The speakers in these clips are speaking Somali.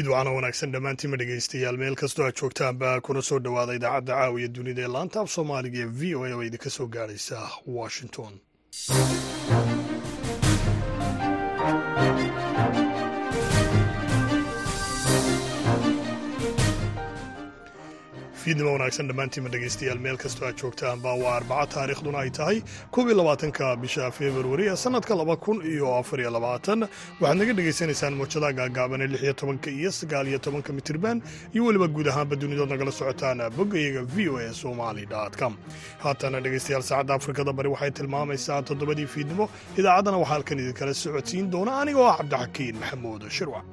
fiidwacana wanaagsan dhammaantiinma dhegaystayaal. Meel kastoo aad joogtaanba kuna soo dhowaada idaacadda caawiya dunida ee laanta. Af soomaaliga ee v o a oo idinka soo gaadhaysa washington fiidnimo wanaagsan dhammaantiinma dhegaystayaal meel kastoo aad joogtaanba waa arbaca taariikhduna ay tahay koob iyo labaatanka bisha februari ee sannadka laba kun iyo afar labaatan waxaad naga dhegaysanaysaan muujadaha gaagaaban ee lix iyo tobanka iyo sagaal iyo tobanka mitirban iyo weliba guud ahaanba dunidood nagala socotaan boggayaga v o a somali com haatana dhegaystayaal saacadda afrikada bari waxay tilmaamaysaa toddobadii fiidnimo idaacaddana waxaa halkan idinkala socodsiin doona aniga oo ah cabdixakiin maxamuud shirwac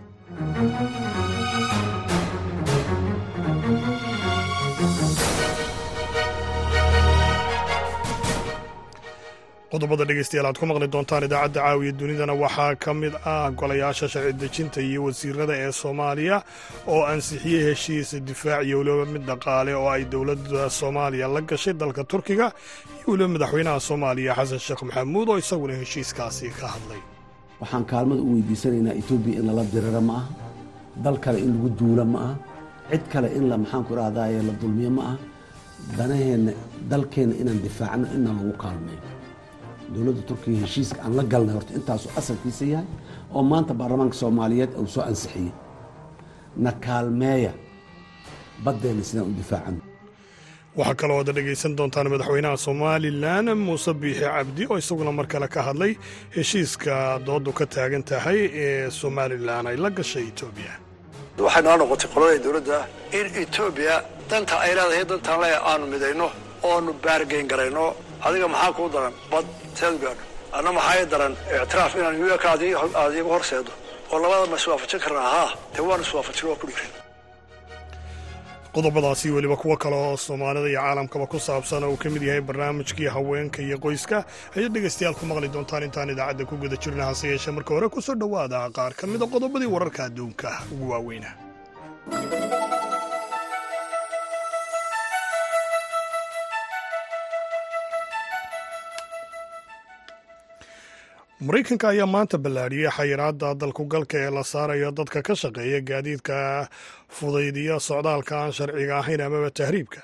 qodobada dhegaystayaal aad ku maqli doontaan idaacadda caawiya dunidana waxaa ka mid ah golayaasha sharci dejinta iyo wasiirada ee soomaaliya oo ansixiyey heshiisa difaac iyo weliba mid dhaqaale oo ay dowladda soomaaliya la gashay dalka turkiga iyo weliba madaxweynaha soomaaliya xasan sheekh maxamuud oo isaguna heshiiskaasi ka hadlay. Waxaan kaalmada u weydiisanaynaa etoobiya in lala diriro ma aha dal kale in lagu duulo ma aha cid kale in la maxaanku idhahdaye la dulmiyo ma aha danaheenna dalkeenna inaan difaacno inaan lagu kaalmeeyo dowladda turkiga heshiiska aan la galnay horta intaasuu asalkiisa yahay oo maanta baarlamaanka soomaaliyeed uu soo ansixiyey na kaalmeeya baddeenna sidaan u difaacano waxaa kaloo aada dhegaysan doontaan madaxweynaha somalilan muuse biixi cabdi oo isaguna mar kale ka hadlay heshiiska dooddu ka taagan tahay ee somalilan ay la gashay etoobiya waxay noo noqotay qolada dowladda in etoobiya danta ay leedahay dantaan le aanu midayno oonu baargeyn garayno adiga maxaa kuu daran? Bad seed gaadho anna maxaa daran? Ictiraaf inaan uk aad iigu horseedo. Oo labada ma iswaafajin karnaa haa dee waan iswaafajin waa ku dhigrin. Qodobadaasi weliba kuwo kale oo soomaalida iyo caalamkaba ku saabsan oo uu ka mid yahay barnaamijkii haweenka iyo qoyska ayaad dhegaystayaal ku maqli doontaan intaan idaacadda ku guda jirna hase yeeshee. Marka hore ku soo dhowaada qaar ka mida qodobadii wararka adduunka ugu waaweyna maraykanka ayaa maanta ballaadhiyey xayiraadda dalkugalka ee la saarayo dadka ka shaqeeya gaadiidka fudaydiya socdaalka aan sharciga ahayn amaba tahriibka.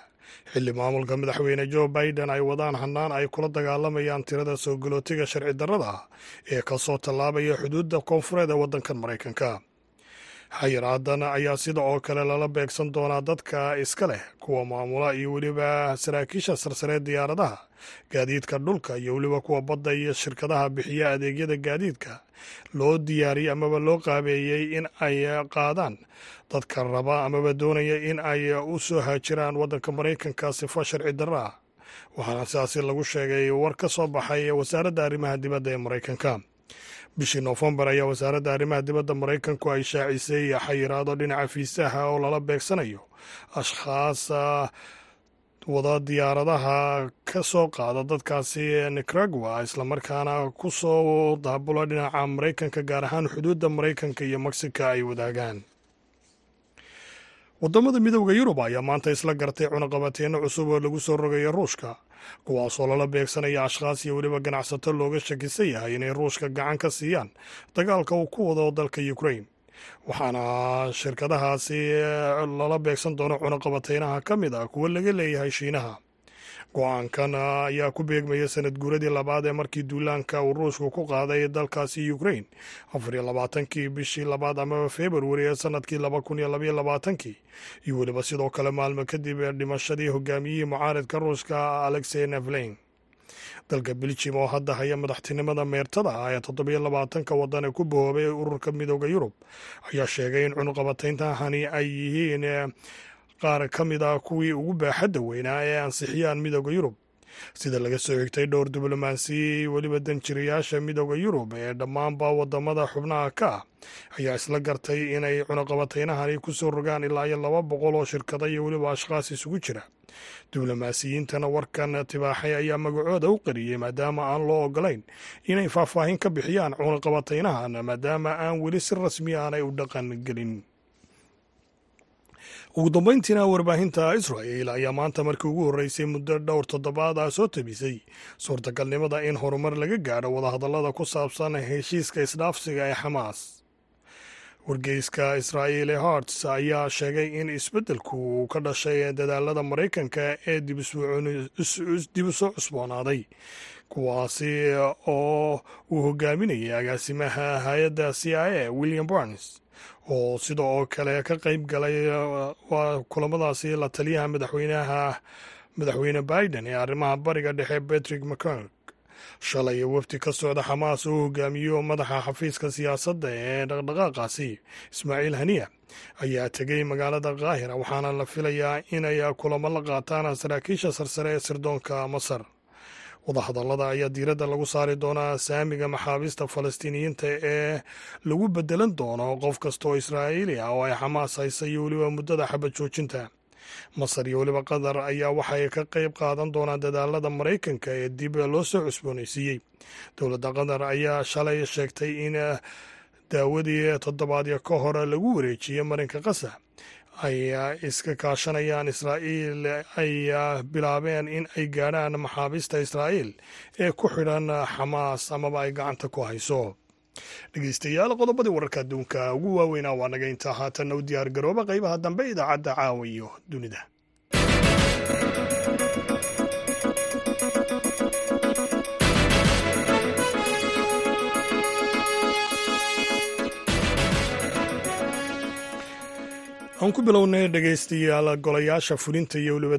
Xilli maamulka madaxweyne jo biden ay wadaan hannaan ay kula dagaalamayaan tirada soo galootiga sharci darrada ee ka soo tallaabaya xuduudda koonfureed ee waddankan maraykanka xayiraadan ayaa sida oo kale lala beegsan doonaa dadka iska leh kuwa maamula iyo weliba saraakiisha sarsareed diyaaradaha gaadiidka dhulka iyo weliba kuwa badda iyo shirkadaha bixiya adeegyada gaadiidka loo diyaariyey amaba loo qaabeeyey in ay qaadaan. Dadka raba amaba doonaya in ay u soo haajiraan waddanka maraykanka sifo sharci darro ah. Waxaana sidaasi lagu sheegay war ka soo baxay wasaaradda arrimaha dibadda ee maraykanka bishii noofembar ayaa wasaaradda arrimaha dibadda maraykanku ay shaacisay xayiraado dhinaca fiisaha oo lala beegsanayo. Ashkhaas wada diyaaradaha ka soo qaada dadkaasi nicaragua islamarkaana ku soo daabula dhinaca maraykanka gaar ahaan xuduudda maraykanka iyo mexica ay wadaagaan waddamada midooda yurub ayaa maanta isla gartay cunaqabateenno cusub oo lagu soo rogaya ruushka. Kuwaasoo lala beegsanaya ashkhaas iyo weliba ganacsato looga shakisan yahay inay ruushka gacan ka siiyaan dagaalka uu ku wado dalka ukrain waxaana shirkadahaasi lala beegsan doono cunaqabateynaha ka mid ah kuwa laga leeyahay shiinaha go'aankan ayaa ku beegmaya sanad guuradii labaad ee markii duulaanka uu ruushku ku qaaday dalkaasi ukrain afar iyo labaatankii bishii labaad amaba februari ee sannadkii laba kun iyo labaiyo labaatankii. Iyo weliba sidoo kale maalmo kadib dhimashadii hogaamiyihii mucaaridka ruushka alexey nevlein dalka beljim oo hadda haya madaxtinimada meertada ah ee toddobiyo labaatanka waddan ee ku bahoobay ururka midooda yurub ayaa sheegay in cunuqabateyntahani ay yihiin qaar ka mid ah kuwii ugu baaxadda weynaa ee ansixiyaan midooda yurub. Sida laga soo xigtay dhowr diblomaasiya weliba danjirayaasha midooda yurub ee dhammaanba waddamada xubnaha ka ah ayaa isla gartay inay cunaqabateynahani ku soo rogaan ilaa iyo laba boqol oo shirkada iyo weliba ashkhaas isugu jira. Diblomaasiyiintana warkan tibaaxay ayaa magacooda u qariyey maadaama aan loo ogolayn inay faahfaahin ka bixiyaan cunaqabateynahan maadaama aan weli si rasmi aanay u dhaqan gelin ugu dambeyntiina warbaahinta israel ayaa maanta markii ugu horreysay muddo dhowr toddobaad ah soo tabisay suurtagalnimada in horumar laga gaadho wadahadallada ku saabsan heshiiska isdhaafsiga ee xamaas. Wargeyska israa'iil harts ayaa sheegay in isbeddelku uu ka dhashay dadaalada maraykanka ee dib u soo cusboonaaday kuwaasi oo uu hogaaminayay agaasimaha hay'adda c i a william barnes oo sida oo kale ka qayb galay waa kulamadaasi la taliyaha madaxweynaha madaxweyne biden ee arrimaha bariga dhexe patrick mccork shalay wafdi ka socda xamaas oo hogaamiyo madaxa xafiiska siyaasadda ee dhaqdhaqaaqaasi ismaaciil haniya ayaa tegey magaalada kaahira waxaana la filayaa inay kulamo la qaataan saraakiisha sarsare ee sirdoonka masar wadahadallada ayaa diiradda lagu saari doonaa saamiga maxaabiista falastiiniyiinta ee lagu bedelan doono qof kasta oo israa'iili ah oo ay xamaas haysa iyo weliba muddada xabad joojinta masar iyo weliba qatar ayaa waxay ka qayb qaadan doonaan dadaalada maraykanka ee dib loo soo cusboonaysiiyey. Dowladda qatar ayaa shalay sheegtay in daawadii toddobaadyo ka hor lagu wareejiyey marinka qasa ay iska kaashanayaan israa'iil ay bilaabeen in ay gaadhaan maxaabiista israa'iil ee ku xidhan xamaas amaba ay gacanta ku hayso. Dhegeystayaal qodobadii wararka adduunka ugu waaweynaa waa naga intaa haatanna u diyaar garooba qaybaha dambe idaacadda caawa iyo dunida aan ku bilownay dhegeystayaal golayaasha fulinta iyo weliba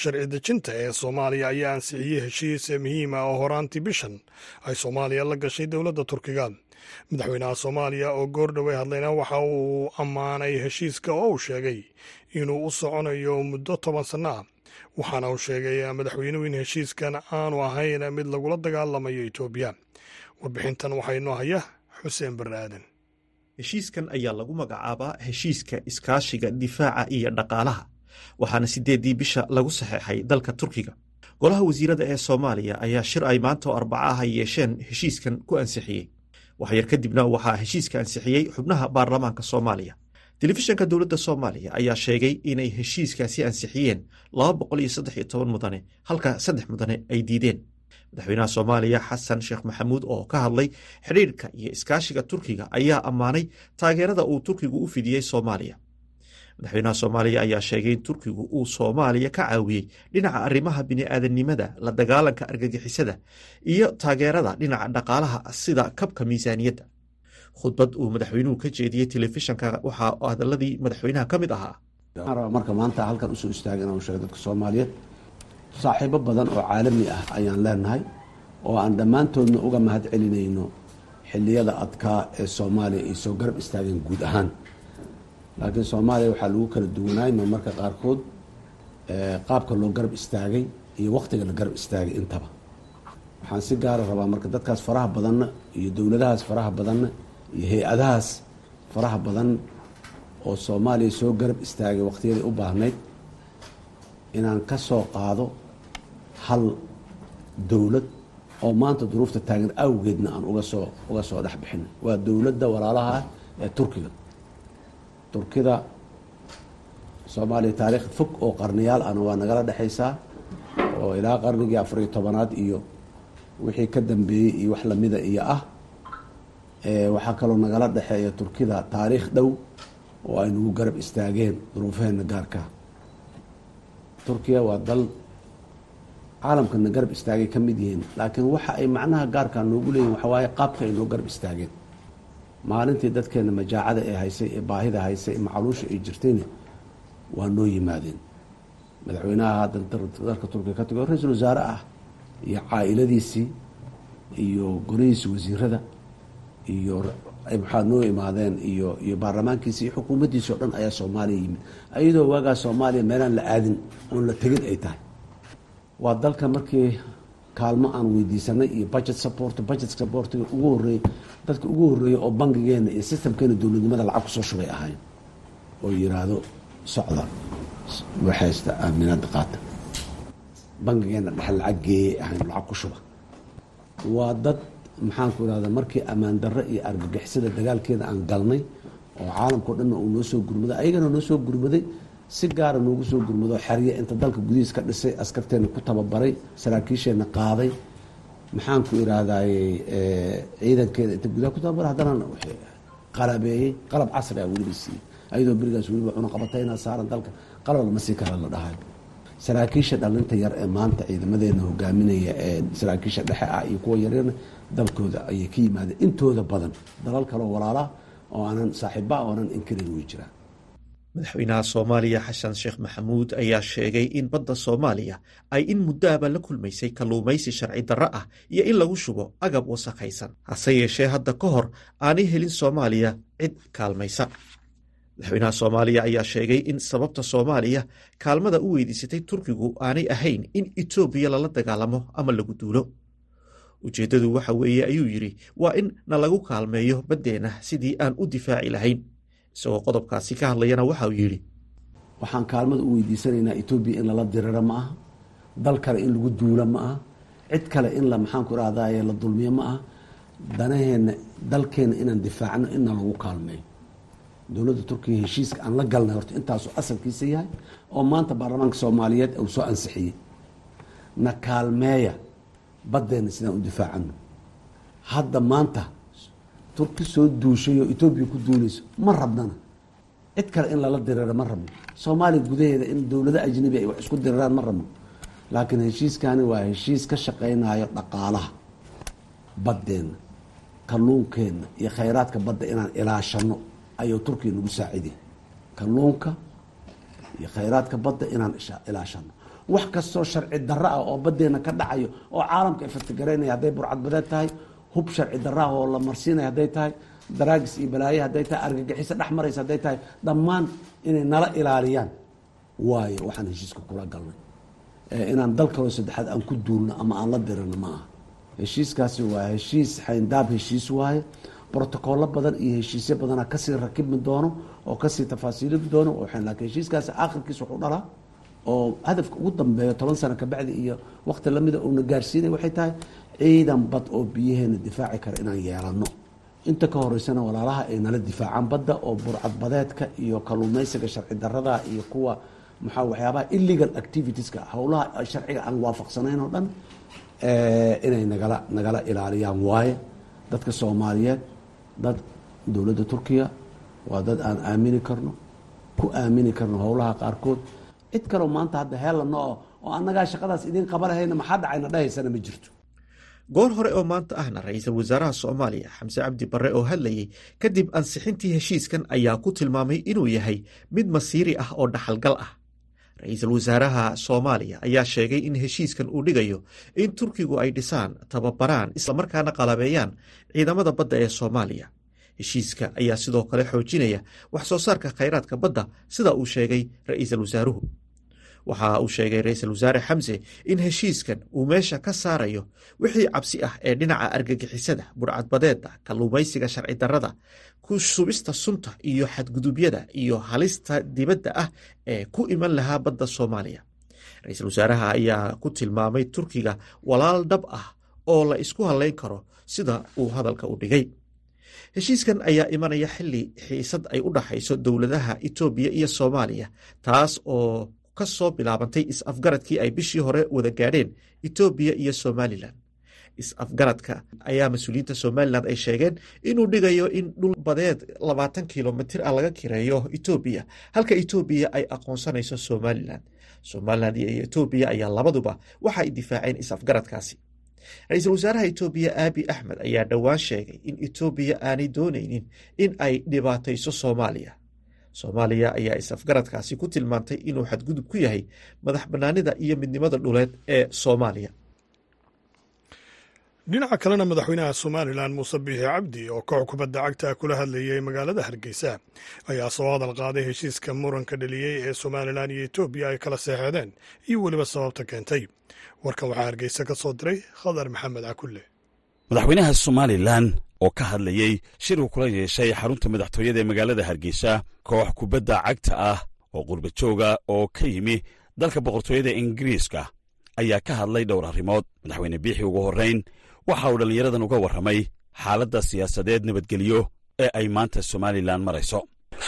sharci dejinta ee soomaaliya ayaa ansixiyey heshiis muhiima oo horaantii bishan ay soomaaliya la gashay dowladda turkiga. Madaxweynaha soomaaliya oo goordhowey hadlayna waxa uu ammaanay heshiiska oo uu sheegay inuu u soconayo muddo toban sanno ah waxaana uu sheegay madaxweynuhu in heshiiskan aanu ahayn mid lagula dagaalamayo etoobiya warbixintan waxaa inoo haya xuseen barre aadan heshiiskan ayaa lagu magacaabaa heshiiska iskaashiga difaaca iyo dhaqaalaha. Waxaana siddeeddii bisha lagu saxeexay dalka turkiga. Golaha wasiirada ee soomaaliya ayaa shir ay maanta oo arbaca ah ay yeesheen heshiiskan ku ansixiyey. Waxyar kadibna waxaa heshiiska ansixiyey xubnaha baarlamaanka soomaaliya. Telefishanka dowladda soomaaliya ayaa sheegay inay heshiiskaasi ansixiyeen mudane halka saddex mudane ay diideen madaxweynaha soomaaliya xasan sheekh maxamuud oo ka hadlay xidhiirka iyo iskaashiga turkiga ayaa ammaanay taageerada uu turkigu u fidiyey soomaaliya. Madaxweynaha soomaaliya ayaa sheegay in turkigu uu soomaaliya ka caawiyey dhinaca arrimaha bini'aadanimada la dagaalanka argagixisada iyo taageerada dhinaca dhaqaalaha sida kabka miisaaniyadda. Khudbad uu madaxweynuhu ka jeediyey telefishanka waxaa hadaladii madaxweynaha ka mid ahaa. Marka maanta halkan u soo istaagay inaan sheego dadka soomaaliyeed saaxiibo badan oo caalami ah ayaan leenahay oo aan dhammaantoodna uga mahad celinayno xilliyada adkaa ee soomaaliya ay soo garab istaageen guud ahaan. Laakiin soomaaliya waxaa lagu kala duwanaayma marka qaarkood qaabka loo garab istaagay iyo wakhtiga la garab istaagay intaba. Waxaan si gaara rabaa marka dadkaas faraha badanna iyo dowladahaas faraha badanna iyo hay'adahaas faraha badan oo soomaaliya soo garab istaagay wakhtiyadii u baahnayd inaan ka soo qaado hal dowlad oo maanta duruufta taagan awgeedna aan uga soo uga soo dhex bixinay waa dowladda walaalaha ah ee turkiga. Turkida soomaaliya taariikh fog oo qarniyaal ahna waa nagala dhexaysaa oo ilaa qarnigii afariyo tobanaad iyo wixii ka dambeeyey iyo wax lamida iyo ah waxaa kaloo nagala dhexeeya turkida taariikh dhow oo ay nagu garab istaageen duruufaheena gaarkaa turkiya waa dal caalamkana garab istaagay ka mid yihiin. Laakiin waxa ay macnaha gaarkaa noogu leeyihiin waxa waaye qaabka ay noo garab istaageen. Maalintii dadkeena majaacada ee haysay ee baahida haysay ee macaluusha ay jirtayna waa noo yimaadeen. Madaxweynaha haddan dalka turkiya ka tago ra'iisul wasaare ah iyo caa-iladiisii iyo golihiisi wasiirada iyo maxaa noo imaadeen iyo iyo baarlamaankiisi iyo xukuumaddiisi o dhan ayaa soomaaliya yimid. Ayadoo waagaa soomaaliya meelaan la aadin oon la tegin ay tahay waa dalka markii kaalmo aan weydiisanay iyo budget support budget supportiga ugu horreeyey dadka ugu horreeyey oo bangigeena iyo systemkeena dowladnimada lacag ku soo shubay ahayn oo yiraahdo socda waxaysta aaminaada qaata. Bangigeena dhexe lacag geeyey ahayn lacag ku shuba. Waa dad maxaanku irahda markii ammaan darre iyo argagixisada dagaalkeeda aan galnay oo caalamkao dhanna uu noo soo gurmaday ayagana noo soo gurmaday si gaara noogu soo gurmado xerye inta dalka gudihiis ka dhisay askarteena ku tababaray saraakiisheenna qaaday. Maxaanku irahdaye ciidankeeda inta gudaha ku tababaray? Haddana qalabeeyey. Qalab casri ah weliba siiyey ayadoo berigaas weliba cunaqabatayna saaran dalka. Qalab lama sii kara la dhahay. Saraakiisha dhalinta yar ee maanta ciidamadeena hogaaminaya ee saraakiisha dhexe ah iyo kuwa yaryarna dalkooda ayay ka yimaadeen. Intooda badan dalal kaleo walaala oo aanan saaxiiba oonan inkarin way jiraan madaxweynaha soomaaliya xasan sheekh maxamuud ayaa sheegay in badda soomaaliya ay in muddoaba la kulmaysay kalluumaysi sharci darro ah iyo in lagu shubo agab wasakhaysan. Hase yeeshee hadda ka hor aanay helin soomaaliya cid kaalmaysa. Madaxweynaha soomaaliya ayaa sheegay in sababta soomaaliya kaalmada u weydiisatay turkigu aanay ahayn in etoobiya lala dagaalamo ama lagu duulo. Ujeeddadu waxa weeye ayuu yidhi waa in na lagu kaalmeeyo baddeenna sidii aan u difaaci lahayn isagoo qodobkaasi ka hadlayana waxa uu yidhi. Waxaan kaalmada u weydiisanaynaa etoobiya in lala diriro ma aha dal kale in lagu duulo ma aha cid kale in la maxaanku irahdaye la dulmiyo ma aha danaheenna dalkeenna inaan difaacno inna lagu kaalmeeyo dowladda turkiya heshiiska aan la galnay horta intaasuu asalkiisa yahay oo maanta baarlamaanka soomaaliyeed uu soo ansixiyey. Na kaalmeeya baddeenna sidaan u difaacano hadda maanta turki soo duushay oo etoobiya ku duulayso ma rabnana. Cid kale in lala diriro ma rabno. Soomaaliya gudaheeda in dowlado ajnabi ay wax isku diriraan ma rabno. Laakiin heshiiskani waa heshiis ka shaqaynayo dhaqaalaha baddeenna kalluunkeenna iyo khayraadka badda inaan ilaashano ayuu turkiya nagu saaciday kalluunka iyo khayraadka badda inaan ilaashano wax kastoo sharci darro ah oo baddeenna ka dhacayo oo caalamka ay fatagaraynaya hadday burcadbadeed tahay hub sharci darro ah oo la marsiinaya hadday tahay daraagis iyo balaaye hadday tahay argagixiso dhex maraysa hadday tahay dhammaan inay nala ilaaliyaan. Waayo waxaan heshiiska kula galnay. Inaan dal kaloo saddexaad aan ku duulno ama aan la dirino ma aha. Heshiiskaasi waa heshiis xayndaab heshiis waaye brotocollo badan iyo heshiisyo badana ka sii rakibmi doono oo ka sii tafaasiilidi doono laakiin heshiiskaasi aakhirkiis wuxuu dhalaa oo hadafka ugu dambeeyo toban sano kabacdi iyo wakti lamida uuna gaarsiinay waxay tahay ciidan bad oo biyaheena difaaci kara inaan yeelano inta ka horeysana walaalaha ay nala difaacaan badda oo burcadbadeedka iyo kalluumeysiga sharci darada iyo kuwa maxaa waxyaabaha illegal activitieska howlaha sharciga aan waafaqsanayn oo dhan inay nagala nagala ilaaliyaan. Waaye dadka soomaaliyeed dad dowladda turkiya waa dad aan aamini karno ku aamini karno howlaha qaarkood cid kaleo maanta hadda heelano oo annagaa shaqadaas idiin qabanahayna maxaa dhacayna? Dhahaysana ma jirto. Goor hore oo maanta ahna ra'iisul wasaaraha soomaaliya xamse cabdi barre oo hadlayey kadib ansixintii heshiiskan ayaa ku tilmaamay inuu yahay mid masiiri ah oo dhaxalgal ah. Ra'iisul wasaaraha soomaaliya ayaa sheegay in heshiiskan uu dhigayo in turkigu ay dhisaan tababaraan islamarkaana qalabeeyaan ciidamada badda ee soomaaliya. Heshiiska ayaa sidoo kale xoojinaya wax soo saarka khayraadka badda sida uu sheegay ra'iisul wasaaruhu waxa uu sheegay ra'iisul wasaare xamse in heshiiskan uu meesha ka saarayo wixii cabsi ah ee dhinaca argagixisada burcadbadeeda kalluumaysiga sharci darrada ku subista sunta iyo xadgudubyada iyo halista dibadda ah ee ku iman lahaa badda soomaaliya. Ra'iisul wasaaraha ayaa ku tilmaamay turkiga walaal dhab ah oo la isku hadlayn karo sida uu hadalka u dhigay. Heshiiskan ayaa imanaya xili xiisad ay u dhaxayso dowladaha etoobiya iyo soomaaliya taas oo ka soo bilaabantay is-afgaradkii ay bishii hore wada gaadheen etoobiya iyo somalilan is-afgaradka ayaa mas'uuliyiinta somalilan ay sheegeen inuu dhigayo in dhul badeed labaatan kilomitir ah laga kireeyo etoobiya halka etoobiya ay aqoonsanayso somalilan somalilan iyo etoobiya ayaa labaduba waxa ay difaaceen is-afgaradkaasi. Ra'iisul wasaaraha etoobiya aabi axmed ayaa dhowaan sheegay in etoobiya aanay doonaynin in ay dhibaatayso soomaaliya soomaaliya ayaa is-afgaradkaasi ku tilmaantay inuu xadgudub ku yahay madax bannaanida iyo midnimada dhuleed ee soomaaliya. Dhinaca kalena madaxweynaha somalilan muuse biixi cabdi oo koox kubadda cagta kula hadlayay magaalada hargeysa ayaa soo hadal qaaday heshiiska muranka dhaliyey ee somalilan iyo etoobiya ay kala seexeedeen iyo weliba sababta keentay. Warkan waxaa hargeysa ka soo diray khadar maxamed cakulle madaxweynaha somalilan oo ka hadlayey shir uu kula yeeshay xarunta madaxtooyada ee magaalada hargeysa koox kubadda cagta ah oo qurbajooga oo ka yimi dalka boqortooyada ingiriiska ayaa ka hadlay dhowr arrimood. Madaxweyne biixi ugu horrayn waxa uu dhallinyaradan uga warramay xaaladda siyaasadeed nabadgelyo ee ay maanta somalilan marayso.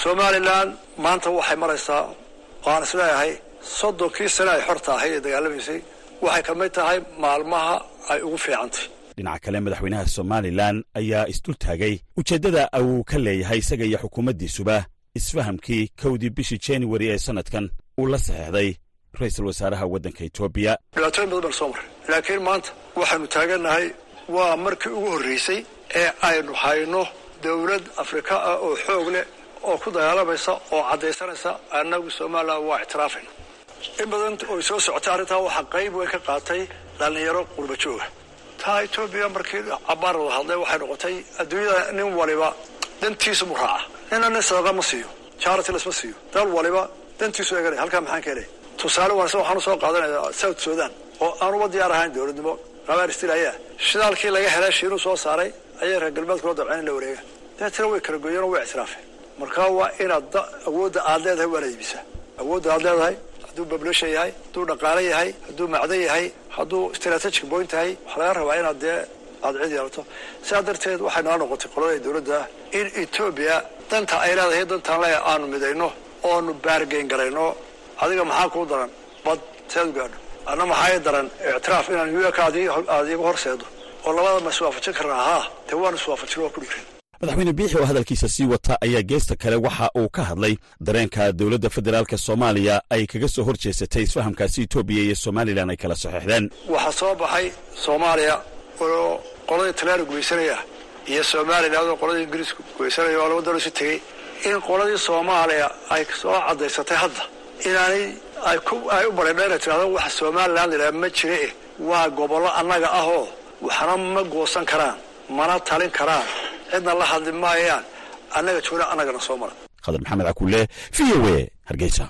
Somalilan maanta waxay maraysaa waan is leeyahay soddonkii sane ay xorta ahayd ee dagaalamaysay waxay ka mid tahay maalmaha ay ugu fiicantay dhinaca kale madaxweynaha somalilan ayaa isdultaagay ujeeddada uu ka leeyahay isaga iyo xukuumaddiisuba isfahamkii kowdii bishii januari ee sannadkan uu la saxeexday. Ra'iisul wasaaraha waddanka etoobiya dhibaatooyin badan baan soo maray laakiin maanta waxaanu taagannahay waa markii ugu horraysay ee aynu hayno dowlad afrika ah oo xoog leh oo ku dagaalamaysa oo caddaysanaysa annagu somalilan waa ictiraafayna in badan oy soo socotay arrintaa waxaa qayb weyn ka qaatay dhallinyaro qurba taa etoobiya markii cabaar wada hadlay waxay noqotay adduunyada nin waliba dantiisu mu raaca. Nina nin sadaqa ma siiyo. Charity lasma siiyo. Dal waliba dantiisu eganay halkaa maxaan ka helay? Tusaale wanaagsan waxaan u soo qaadanaya south sudan oo aanuba diyaar ahayn dowladnimo qabaar istilaayaa shidaalkii laga helay shiinuu soo saaray ayay reer galbeedka loo dabceen in la wareega dabeetana way kala gooyeen oo way ictiraafeen. Markaa waa inaad awoodda aad leedahay waana iibisaa. Awoodda aad leedahay hadduu bablasha yahay hadduu dhaqaale yahay hadduu macdan yahay hadduu strategic point yahay waxaa laga rabaa inaad dee aad cid yeelato. Sidaa darteed waxay nala noqotay qolada dowladda in etoobiya danta ay leedahay dantaan le aanu midayno oonu baargeyn garayno. Adiga maxaa kuu daran? Bad seed u gaadho anna maxaa daran? Ictiraaf inaan uk aad iga horseedo. Oo labada ma iswaafajin karnaa haa dee waan iswaafajin waa ku dhiiran madaxweyne biixi oo hadalkiisa sii wata ayaa geesta kale waxa uu ka hadlay. Dareenka dowladda federaalka soomaaliya ay kaga soo hor jeesatay isfahamkaasi etoobiya iyo somalilan ay kala saxeexdeen waxaa soo baxay soomaaliya oo qoladii talyaani gumaysanaya iyo somalilan oo qoladii ingiriisku gumaysanaya oo laba dalo isu tegey in qoladii soomaaliya ay soo caddaysatay hadda. Inaanay ay u bareedha inay tidhahdo waxa somalilan la ma jire eh waa gobollo annaga ahoo waxna ma goosan karaan mana talin karaan cidna la hadli maayaan. Annaga joogna annagana soo mara. Khadar maxamed cakuule v o e hargeysa.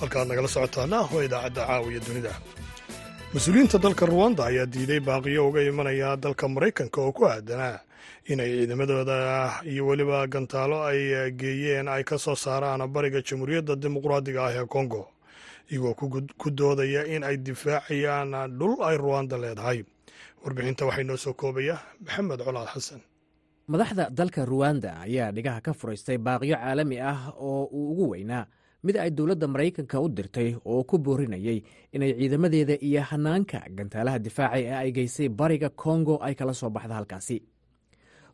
Halkaad nagala socotaana waa idaacadda caawiya dunida. Mas'uuliyiinta dalka ruwanda ayaa diiday baaqiyo uga imanaya dalka maraykanka oo ku aadanaa inay ciidamadooda iyo weliba gantaalo ay geeyeen ay ka soo saaraan bariga jamhuuriyadda dimuqraadiga ah ee kongo iyagoo ku doodaya in ay difaacayaan dhul ay ruwanda leedahay. Warbixinta waxay noo soo koobaya maxamed colaad xasan. Madaxda dalka ruwanda ayaa dhigaha ka furaystay baaqiyo caalami ah oo uu ugu weynaa mid ay dowladda maraykanka u dirtay oo ku boorinayay inay ciidamadeeda iyo hanaanka gantaalaha difaaca ee ay geysay bariga kongo ay kala soo baxda halkaasi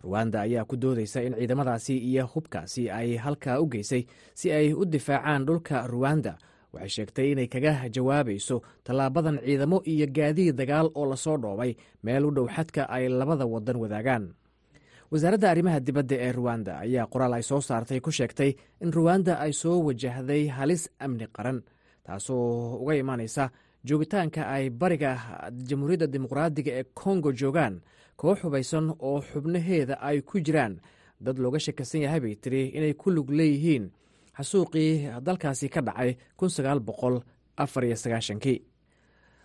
ruwanda ayaa ku doodaysa in ciidamadaasi iyo hubkaasi ay halkaa u geysay si ay u difaacaan dhulka ruwanda waxay sheegtay inay kaga jawaabayso tallaabadan ciidamo iyo gaadiid dagaal oo la soo dhoobay meel u dhow xadka ay labada wadan wadaagaan. Wasaaradda arrimaha dibadda ee ruwanda ayaa qoraal ay soo saartay ku sheegtay in ruwanda ay soo wajahday halis amni qaran taasoo uga imaanaysa joogitaanka ay bariga jamhuuriyadda dimuqraadiga ee kongo joogaan koox hubaysan oo xubnaheeda ay ku jiraan. Dad looga shakisan yahay bay tiri inay ku lug leeyihiin. Xasuuqii dalkaasi ka dhacay kii.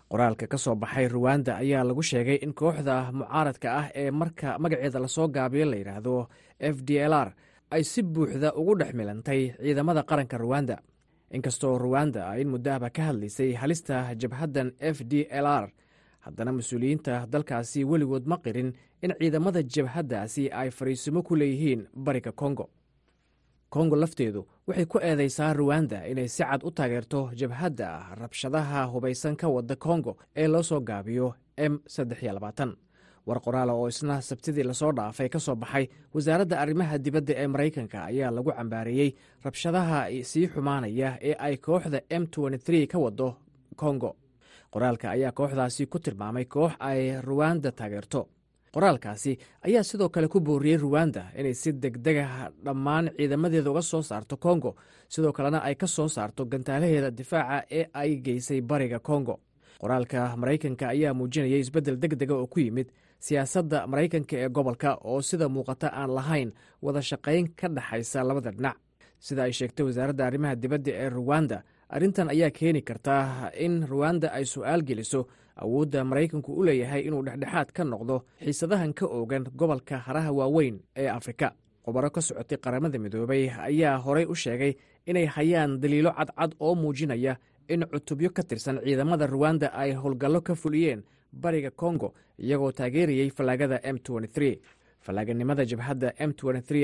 Qoraalka ka soo baxay ruwanda ayaa lagu sheegay in kooxda mucaaradka ah ee marka magaceeda la soo gaabiyo la yidhaahdo f d l r ay si buuxda ugu dhex milantay ciidamada qaranka ruwanda inkastoo ruwanda in muddahaba ka hadlaysay halista jabhaddan f d l r haddana mas'uuliyiinta dalkaasi weligood ma qirin in ciidamada jabhaddaasi ay fariisimo ku leeyihiin bariga kongo kongo lafteedu waxay ku eedaysaa ruwanda inay si cad u taageerto jabhadda rabshadaha hubaysan ka wada kongo ee loo soo gaabiyo m war qoraala oo isna sabtidii la soo dhaafay ka soo baxay wasaaradda arrimaha dibadda ee maraykanka ayaa lagu cambaareeyey rabshadaha sii xumaanaya ee ay kooxda m ka wado kongo qoraalka ayaa kooxdaasi ku tilmaamay koox ay ruwanda taageerto. Qoraalkaasi ayaa sidoo kale ku booriyey ruwanda inay si degdega dhammaan ciidamadeeda uga soo saarto kongo sidoo kalena ay ka soo saarto gantaalaheeda difaaca ee ay geysay bariga kongo qoraalka maraykanka ayaa muujinayay isbeddel deg dega oo ku yimid siyaasadda maraykanka ee gobolka oo sida muuqata aan lahayn wada shaqayn ka dhexaysa labada dhinac. Sida ay sheegtay wasaaradda arrimaha dibadda ee ruwanda arrintan ayaa keeni karta in ruwanda ay su'aal geliso awoodda maraykanku u leeyahay inuu dhexdhexaad ka noqdo xiisadahan ka oogan gobolka haraha waaweyn ee afrika. Khubaro ka socotay qaramada midoobay ayaa horey u sheegay inay hayaan daliilo cadcad oo muujinaya in cutubyo ka tirsan ciidamada ruwanda ay howlgallo ka fuliyeen bariga kongo iyagoo taageerayey fallaagada m fallaaganimada jabhadda m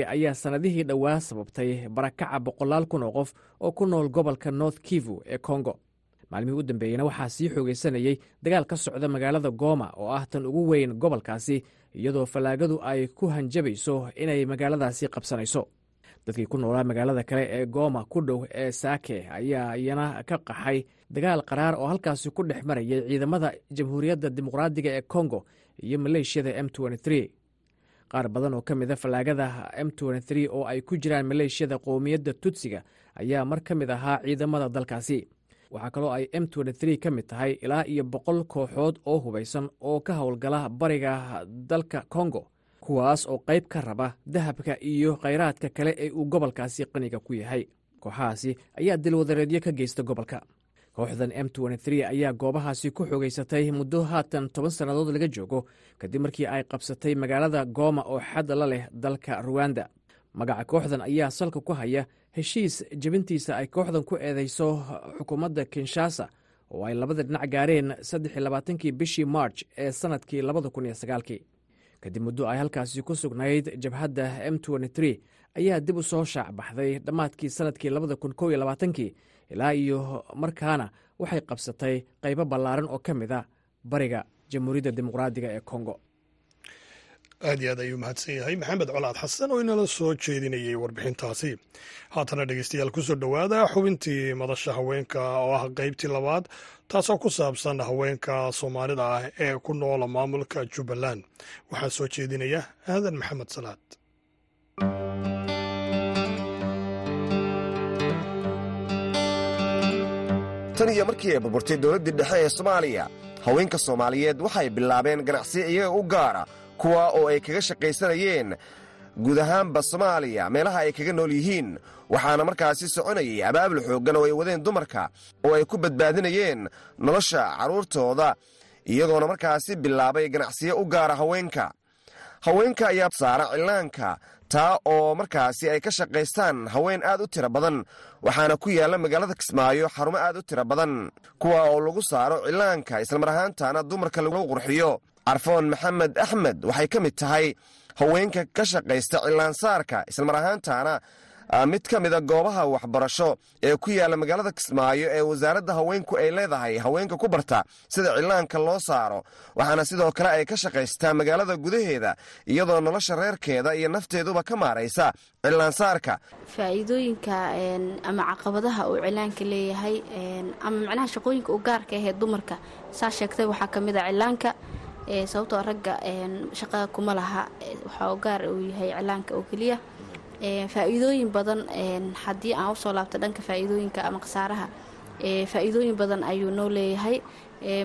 ayaa sannadihii dhowaa sababtay barakaca boqolaal kun oo qof oo ku nool gobolka north kivu ee kongo maalmihii u dambeeyeyna waxaa sii xoogaysanayey dagaal ka socda magaalada gooma oo ah tan ugu weyn gobolkaasi iyadoo fallaagadu ay ku hanjabayso inay magaaladaasi qabsanayso. Dadkii ku noolaa magaalada kale ee gooma ku dhow ee saake ayaa iyana ka qaxay dagaal qaraar oo halkaasi ku dhex marayay ciidamada jamhuuriyadda dimuqraadiga ee kongo iyo maleeshiyada m qaar badan oo ka mida fallaagada m oo ay ku jiraan maleeshiyada qowmiyadda tutsiga ayaa mar ka mid ahaa ciidamada dalkaasi. Waxaa kaloo ay m ka mid tahay ilaa iyo boqol kooxood oo hubaysan oo ka howlgala bariga dalka kongo kuwaas oo qayb ka raba dahabka iyo khayraadka kale ee uu gobolkaasi qaniga ku yahay. Kooxahaasi ayaa dilwadareedyo ka geysta gobolka kooxdan m ayaa goobahaasi ku xogaysatay muddo haatan toban sannadood laga joogo kadib markii ay qabsatay magaalada gooma oo xadda la leh dalka ruwanda magaca kooxdan ayaa salka ku haya heshiis jebintiisa ay kooxdan ku eedeyso xukuumadda kinshasa oo ay labada dhinac gaareen saddexiylabaatankii bishii march ee sannadkii labada kun iyo sagaalkii. Kadib muddo ay halkaasi ku sugnayd jabhadda m ayaa dib u soo shaac baxday dhammaadkii sannadkii labada kun kow iyo labaatankii ilaa iyo markaana waxay qabsatay qaybo ballaaran oo ka mid a bariga jamhuuriyadda dimuqraadiga ee kongo. Aad iyo aad ayuu mahadsan yahay maxamed colaad xasan oo inala soo jeedinayay warbixintaasi. Haatana dhegeystayaal ku soo dhowaada xubintii madasha haweenka oo ah qeybtii labaad taasoo ku saabsan haweenka soomaalida ah ee ku noola maamulka jubbaland. Waxaa soo jeedinaya aadan maxamed salaad tan iyo markii ay burburtay dowladdii dhexe ee soomaaliya. Haweenka soomaaliyeed waxay bilaabeen ganacsiyo iyaga u gaara kuwa oo ay kaga shaqaysanayeen guud ahaanba soomaaliya meelaha ay kaga nool yihiin. Waxaana markaasi soconayay abaabul xooggan oo ay wadeen dumarka oo ay ku badbaadinayeen nolosha carruurtooda iyagoona markaasi bilaabay ganacsiyo u gaara haweenka. Haweenka ayaa saara cillaanka taa oo markaasi ay ka shaqaystaan haween aad u tiro badan waxaana ku yaalla magaalada kismaayo xarumo aad u tiro badan kuwa oo lagu saaro cillaanka islamar ahaantaana dumarka lagu qurxiyo. Carfoon maxamed axmed waxay ka mid tahay haweenka ka shaqaysta cillaansaarka islamar ahaantaana mid ka mida goobaha waxbarasho ee ku yaalla magaalada kismaayo ee wasaaradda haweenku ay leedahay haweenka ku barta sida cillaanka loo saaro waxaana sidoo kale ay ka shaqaystaa magaalada gudaheeda iyadoo nolosha reerkeeda iyo nafteeduba ka maaraysa cillaansaarka faa'iidooyinka ama caqabadaha uu cillaanka leeyahay ama macnaha shaqooyinka u gaarka ahee dumarka saa sheegtay waxaa ka mid a cillaanka sababtoo ragga shaqada kuma laha waxaa u gaar uu yahay cillaanka oo keliya faa'iidooyin badan haddii aan u soo laabto dhanka faa'iidooyinka ama khasaaraha faa'iidooyin badan ayuu noo leeyahay.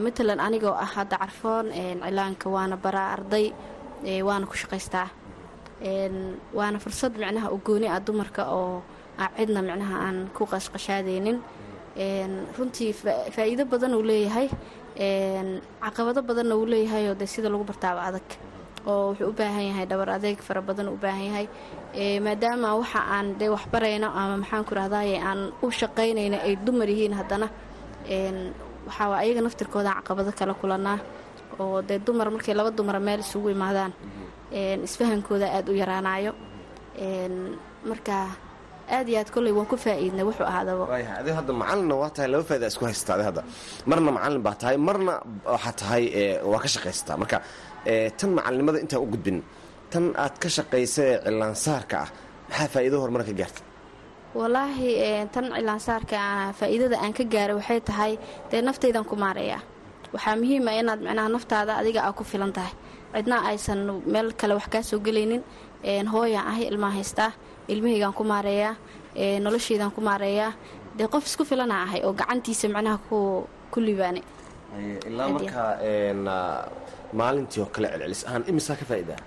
Matalan anigoo ah hadda carfoon cilaanka waana baraa arday waana ku shaqaystaa. Waana fursad micnaha u gooni ah dumarka oo cidna micnaha aan ku qashqashaadaynin runtii faa'iido badan uu leeyahay. Caqabado badanna uu leeyahayoo dee sida lagu bartaaba adag oo wuxuu u baahan yahay dhabar adeeg fara badan u baahan yahay. Maadaama waxa aan dee waxbarayno ama maxaan ku rahdaye aan u shaqaynayno ay dumar yihiin haddana waxaa ayaga naftirkooda caqabado kala kulanaa oo dee dumar markay laba dumara meel isugu imaadaan isfahankooda aada u yaraanayo marka aad iyo aad kolley waan ku faa'iidnay wuxuu ahaadaba. Adi hadda macalinna waa tahay laba faa'ida isku haystaa adi hadda. Marna macalin baa tahay marna waxaa tahay waa ka shaqaysataa marka tan macalinimada intaan u gudbin tan aad ka shaqaysa ee cilaansaarka ah maxaa faa'iido horumar ka gaartay? Wallaahi tan cilaansaarka faa'iidada aan ka gaaray waxay tahay dee naftaydan ku maarayaa waxaa muhiima inaad micnaha naftaada adiga aa ku filan tahay. Cidna aysan meel kale wax kaa soo gelaynin. Hooyaan ahay ilmaan haystaa ilmahaygaan ku maareeyaa noloshaydaan ku maareeyaa. Dee qof isku filana ahay oo gacantiisa micnaha ku libaanay ilaa markaa maalintii oo kale celcelis ahaan imisaa ka faa'idaa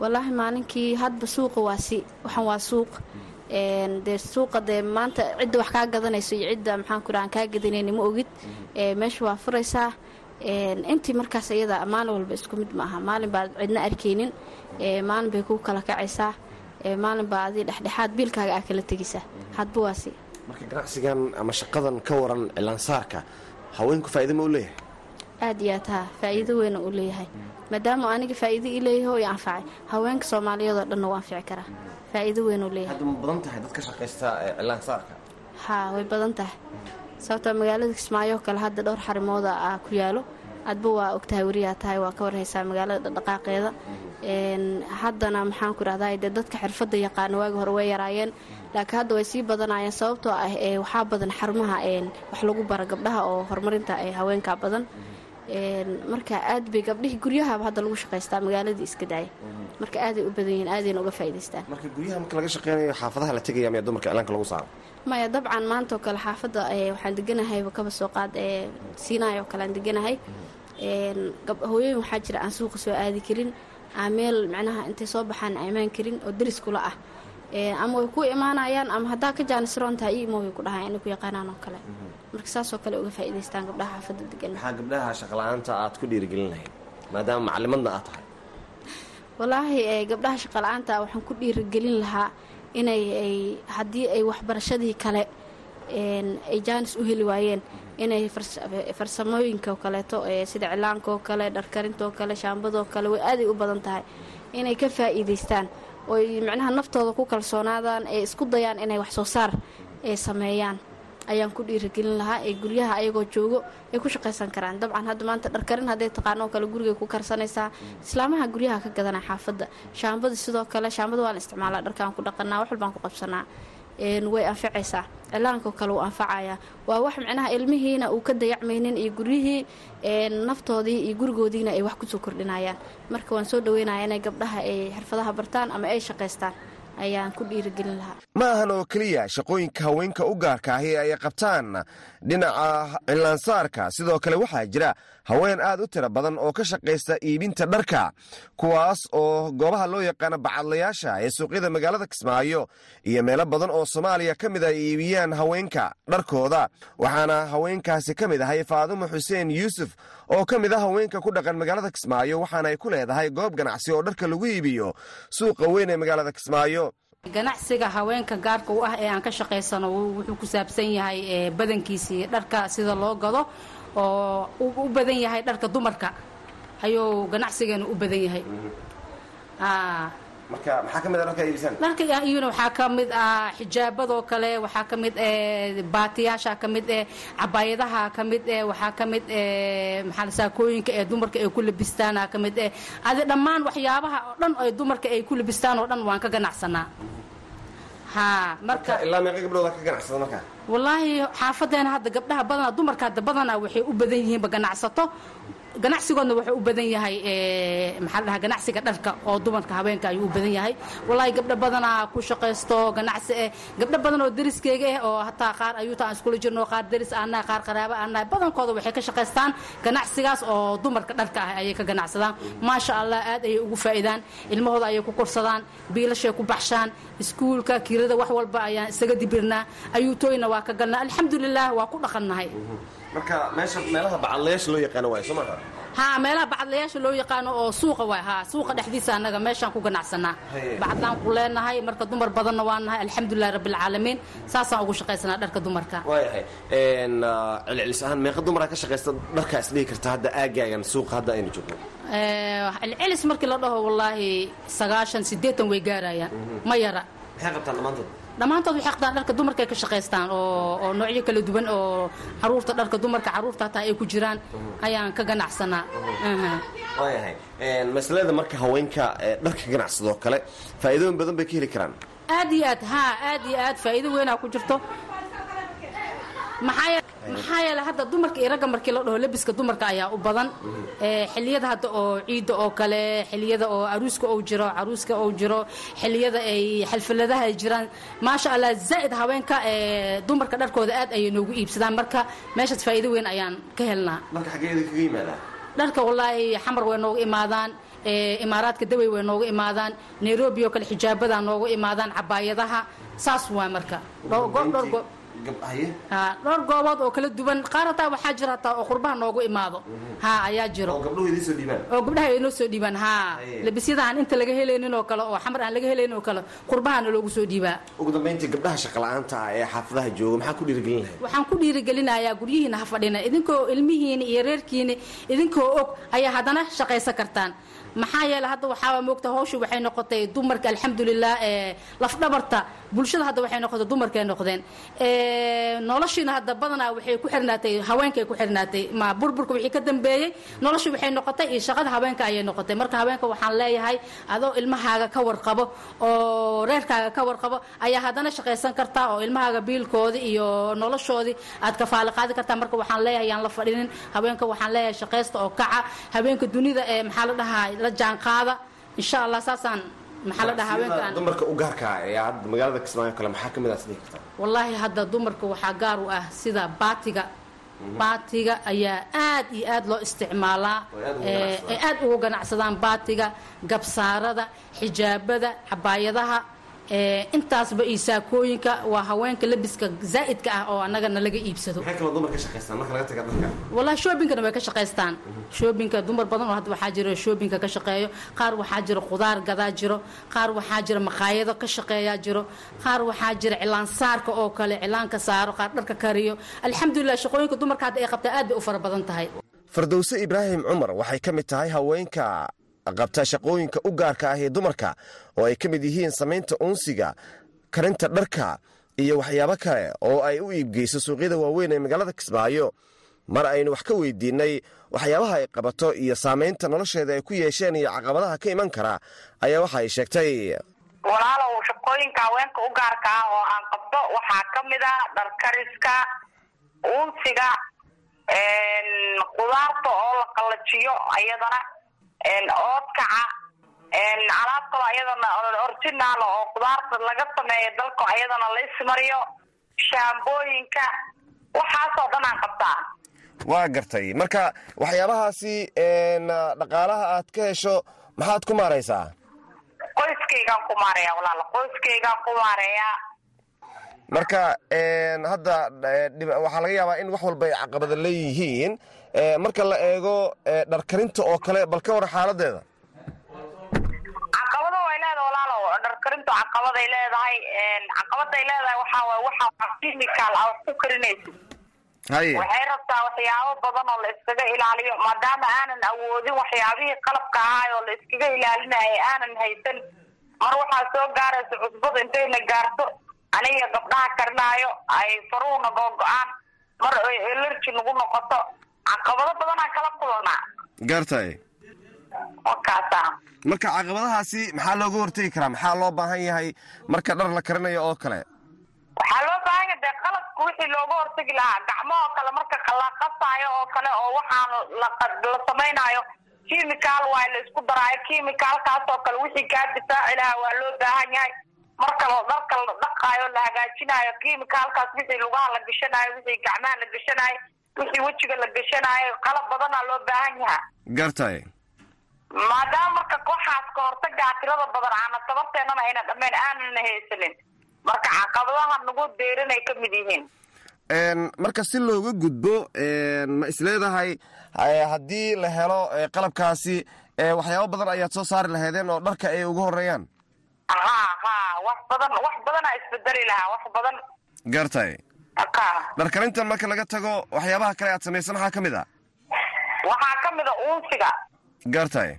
wallaahi maalinkii hadba suuqa waa si waxaan waa suuq. Dee suuqa dee maanta cidda wax kaa gadanayso iyo cidda maxaan ku aan kaa gadanayni ma ogid. Meesha waa furaysaa. Intii markaas iyada maalin walba isku mid ma aha maalin baad cidna arkaynin. Maalin bay ku kala kacaysaa. Maalin baa adii dhexdhexaad biilkaaga aa kala tegaysaa hadba waa si. Marka ganacsigan ama shaqadan ka waran cilaansaarka haweenku faa'iida ma u leeyahay? Aad iyo aad haa faa'iido weyna uu leeyahay. Maadaama aniga faa'iido ii leeyahay oo i anfacay haweenka soomaaliyeedoo dhanna wuu anfici karaa faa'iido weyn uu leeyahay. Hadda ma badan tahay dad ka shaqaysta cilaan saarka? Haa way badan tahay. Sababtoo magaalada kismaayo kale hadda dhowr xarimooda ah ku yaalo adba waa ogtahay weriyaa tahay waa ka warhaysaa magaalada dhaqdhaqaaqeeda haddana maxaan ku idhahdaa dee dadka xirfadda yaqaana waagi hore way yaraayeen laakiin hadda way sii badanayeen sababtoo ah waxaa badan xarumaha wax lagu bara gabdhaha oo horumarinta haweenka badan. Marka aad bay gabdhihii guryahaba hadda lagu shaqaystaa magaaladii iska daaya marka aaday u badan yihiin aadayna uga faa'idaystaan marka guryaha marka laga shaqeynayo xaafadaha la tegaya miya dumarka cilaanka lagu saaro? Maya dabcan maanta oo kale xaafadda waxaan deganahayba kaba soo qaad ee siinaay oo kale aan deganahay. Hooyooyin waxaa jira aan suuqa soo aadi karin. Aan meel macnaha intay soo baxaan imaan karin oo deris kula ah ama way ku imaanayaan ama haddaa ka jaanisroon tahay imo way ku dhahaan inay ku yaqaanaan oo kale. Marka saasoo kale uga faa'idaystaan gabdhaha xaafadda degan maxaa gabdhaha shaqala-aanta aad ku dhiirigelin lahayd maadaama macalimadna aad tahay. Walaahi gabdhaha shaqala-aanta waxaan ku dhiirigelin lahaa inay haddii ay waxbarashadii kale ay jaanis u heli waayeen inay farsamooyinka oo kaleeto sida cilaanka oo kale dharkarinta oo kale shaambadoo kale way aaday u badan tahay inay ka faa'iidaystaan oy macnaha naftooda ku kalsoonaadaan ee isku dayaan inay wax soo saar ay sameeyaan. Ayaan ku dhiirigelin lahaa ee guryaha ayagoo joogo ay ku shaqaysan karaan. Dabcan hadda maanta dharkarin hadday taqaano oo kale gurigay ku karsanaysaa. Islaamaha guryaha ka gadana xaafadda. Shaambada sidoo kale shaambada waan isticmaalaa dharkaan ku dhaqanaa wax walbaan ku qabsanaa way anfacaysaa cilaanko kale wuu anfacayaa. Waa wax micnaha ilmihiina uu ka dayacmaynin iyo guryihii naftoodii iyo gurigoodiina ay wax ku soo kordhinayaan. Marka waan soo dhaweynaya inay gabdhaha ay xirfadaha bartaan ama ay shaqaystaan ayaan ku dhiirigelin lahaa. Ma ahan oo keliya shaqooyinka haweenka u gaarka ahi ay qabtaan dhinaca cilaansaarka sidoo kale waxaa jira haween aad u tiro badan oo ka shaqaysta iibinta dharka kuwaas oo goobaha loo yaqaano bacadlayaasha ee suuqyada magaalada kismaayo iyo meelo badan oo soomaaliya ka mid ay iibiyaan haweenka dharkooda. Waxaana haweenkaasi ka mid ahay faadumo xuseen yuusuf oo ka mid ah haweenka ku dhaqan magaalada kismaayo waxaana ay ku leedahay goob ganacsi oo dharka lagu iibiyo suuqa weyn ee magaalada kismaayo ganacsiga haweenka gaarka u ah ee aan ka shaqaysano wuxuu ku saabsan yahay badankiisii dharka sida loo gado oo u badan yahay dharka dumarka. Ayuu ganacsigeenu u badan yahay marka maxaa ka mid a dharka iibisaan dharka iyuna waxaa ka mid ah xijaabadoo kale waxaa ka mid eh baatiyaasha ka mid eh cabaayadaha ka mid eh waxaa ka mid eh maxaa saakooyinka ee dumarka ay ku labistaan ka mid eh adi dhammaan waxyaabaha oo dhan ay dumarka ay ku labistaan oo dhan waan ka ganacsanaa ha marka ilaa meeqa gabdhooda ka ganacsada marka? Wallaahi xaafadeena hadda gabdhaha badana dumarka hadda badanaa waxay u badan yihiinba ganacsato ganacsigoodna wuxuu u badan yahay maxaa la dhahaa ganacsiga dharka oo dumarka haweenka ayuu u badan yahay. Wallaahi gabdho badanaa ku shaqaysto ganacsi eh gabdho badan oo deriskeyga ah oo hataa qaar ayuuta aan iskula jirno qaar deris aannahay qaar qaraabo aannahay badankooda waxay ka shaqaystaan ganacsigaas oo dumarka dharka ah ayay ka ganacsadaan maasha allah aad ayay ugu faa'iidaan ilmahooda ayay ku korsadaan biilashay ku baxshaan iskuulka kirada wax walba ayaan isaga dibirnaa ayuutooyina waa ka galnaa. Alxamdulilah waa ku dhaqannahay marka meelaha bacadlayaasha loo yaqaano waay soo maaha haa meelaha bacadlayaasha loo yaqaano oo suuqa waay haa suuqa dhexdiisa annaga meeshaan ku ganacsanaa. Bacadlaan ku leenahay marka dumar badanna waa nahay alxamdulilahi rabbilcaalamiin saasaan ugu shaqaysanaa dharka dumarka. Waayahay celcelis ahaan meeqa dumaraa ka shaqaysta dharkaa isdhihi karta hadda aagaagan suuqa hadda aynu joogno celcelis markii la dhaho wallaahi sagaashan siddeetan way gaarayaan. Ma yara. Maxay qabtaan dhammaantood dhammaantood waxay qabtaan dharka dumarka ay ka shaqaystaan oo oo noocyo kala duwan oo carruurta dharka dumarka carruurta hataa ay ku jiraan ayaan ka ganacsanaa waayahay. Masalada marka haweenka dharka ganacsadoo kale faa'iidooyin badan bay ka heli karaan. Aad iyo aad haa aad iyo aad faa'iido weynaa ku jirto maxaa yeele hadda dumarka iyo ragga markii la dhaho labiska dumarka ayaa u badan. Xiliyada hadda oo ciidda oo kale xiliyada oo aruuska ou jiro caruuska ou jiro xiliyada ay xalfaladaha ay jiraan. Maasha allah zaa'id haweenka dumarka dharkooda aad ayay noogu iibsadaan. Marka meeshaas faa'iido weyn ayaan ka helnaa. Dharka wallaahi xamar way nooga imaadaan. Imaaraadka dawey way nooga imaadaan. Nairobi oo kale xijaabadaa nooga imaadaan. Cabaayadaha saas waa marka. Ha dhowr goobood oo kala duwan qaar hataa waxaa jira hataa oo qurbaha noogu imaado. Ha ayaa jiro. Oo gabdhaha ay noo soo dhiibaan ha. Labisyada aan inta laga helaynin oo kale oo xamar aan laga helaynin oo kale qurbahana loogu soo dhiibaa ugu dambayntii gabdhaha shaqala-aanta ah ee xaafadaha jooga maxaa ku dhiirigelin lahayd? Waxaan ku dhiirigelinayaa guryihiina ha fadhina idinkoo ilmihiina iyo reerkiina idinkoo og ayaa haddana shaqaysan kartaan. Maxaa yeele hadda waxaaba moogta hawshu waxay noqotay dumarka alxamdulilah ee lafdhabarta bulshada hadda waxay noqotay dumarkay noqdeen noloshiina hadda badanaa waxay ku xirnaatay haweenkay ku xirnaatay. Ma burburka wixii ka dambeeyey noloshu waxay noqotay iyo shaqada haweenka ayay noqotay. Marka haweenka waxaan leeyahay adoo ilmahaaga ka warqabo oo reerkaaga ka warqabo ayaa haddana shaqaysan kartaa oo ilmahaaga biilkoodii iyo noloshoodii aad kafaali qaadi kartaa. Marka waxaan leeyahay yaan la fadhinin. Haweenka waxaan leeyahay shaqaysta oo kaca. Haweenka dunida ee maxaa la dhahaa la jaanqaada insha allah saasaan maxaa la dhahaa haweenkaan? dumarka u gaarka ah ee hadda magaalada kismaayo kale maxaa ka mid ah sidii kartaa wallaahi hadda dumarka waxaa gaar u ah sida baatiga. Baatiga ayaa aad iyo aad loo isticmaalaa ay aad ugu ganacsadaan baatiga gabsaarada xijaabada cabaayadaha intaasba iyo saakooyinka waa haweenka labiska zaa'idka ah oo annaga nalaga iibsado. Wallahi shoobinkana way ka shaqaystaan. Shoobinka dumar badan oo hadda waxaa jira shoobinka ka shaqeeyo qaar waxaa jira khudaar gadaa jiro qaar waxaa jira maqaayado ka shaqeeyaa jiro qaar waxaa jira cilaan saarka oo kale cilaanka saaro qaar dharka kariyo. Alxamdulilah shaqooyinka dumarka hadda ay qabtaa aad bay u fara badan tahay. Fardowse ibraahim cumar waxay ka mid tahay haweenka qabta shaqooyinka u gaarka ah ee dumarka oo ay ka mid yihiin samaynta uunsiga karinta dharka iyo waxyaabo kale oo ay u iibgeyso suuqyada waaweyn ee magaalada kismaayo. Mar aynu wax ka weydiinnay waxyaabaha ay qabato iyo saamaynta nolosheeda ay ku yeesheen iyo caqabadaha ka iman kara ayaa waxa ay sheegtay. Walaalow shaqooyinka haweenka u gaarka ah oo aan qabto waxaa ka mid a dharkariska uunsiga qudaarta oo la qallajiyo ayadana oodkaca alaab kaloo ayadana originaal oo qudaarta laga sameeyo dalka ayadana la ismariyo. Shaambooyinka waxaasoo dhan aan qabtaa. Waa gartay. Marka waxyaabahaasi dhaqaalaha aad ka hesho maxaad ku maaraysaa? Qoyskaygaan ku maareeya walaal. Qoyskaygaan ku maareeyaa marka hadda waxaa laga yaabaa in wax walba ay caqabada leeyihiin marka la eego dharkarinta oo kale bal ka war xaaladeeda. Caqabada way leedahay walaalow dharkarintu caqabaday leedahay caqabaday leedahay waxaa waay waxa kimikaal a wax ku karinaysid haye waxay rabtaa waxyaabo badan oo la iskaga ilaaliyo maadaama aanan awoodin waxyaabihii qalabka ahaay oo la iskaga ilaalinaya aanan haysan. Mar waxaa soo gaaraysa cusbada intayna gaarto aniga gabdhaha karinaayo ay faruhna googo-aan mar ay elerji nagu noqoto caqabado badanaan kala kulanaa gartay wakaasa marka caqabadahaasi maxaa looga hortegi karaa? Maxaa loo baahan yahay? Marka dhar la karinayo oo kale. Waxaa loo baahan yahay dee qalabka wixii looga hortegi lahaa. Gacmahoo kale marka la qasaayo oo kale oo waxaan la la samaynaayo kimikaal waa la isku daraayo kimikaalkaas oo kale wixii kaa difaaci lahaa waa loo baahan yahay. Marka dharka la dhaqaayo la hagaajinaayo kimikaalkaas wixii lugaha la gashanaayo wixii gacmaha la gashanaayo wixii wejiga la gashanaayo qalab badanaa loo baahan yahaa gartay maadaama marka kooxaas ka hortagaa tirada badan aana sababteenana ayna dhammayn aanana haysanin. Marka caqabadaha nagu deerinay ka mid yihiin. Marka si looga gudbo ma isleedahay haddii la helo qalabkaasi waxyaabo badan ayaad soo saari lahaydeen oo dharka ay uga horeeyaan ha ha wax badan wax badanaa isbedeli lahaa wax badan. Gartay dharkarintan marka laga tago waxyaabaha kale aad samaysa maxaa ka mid a? Waxaa ka mid a uunsiga. Gartay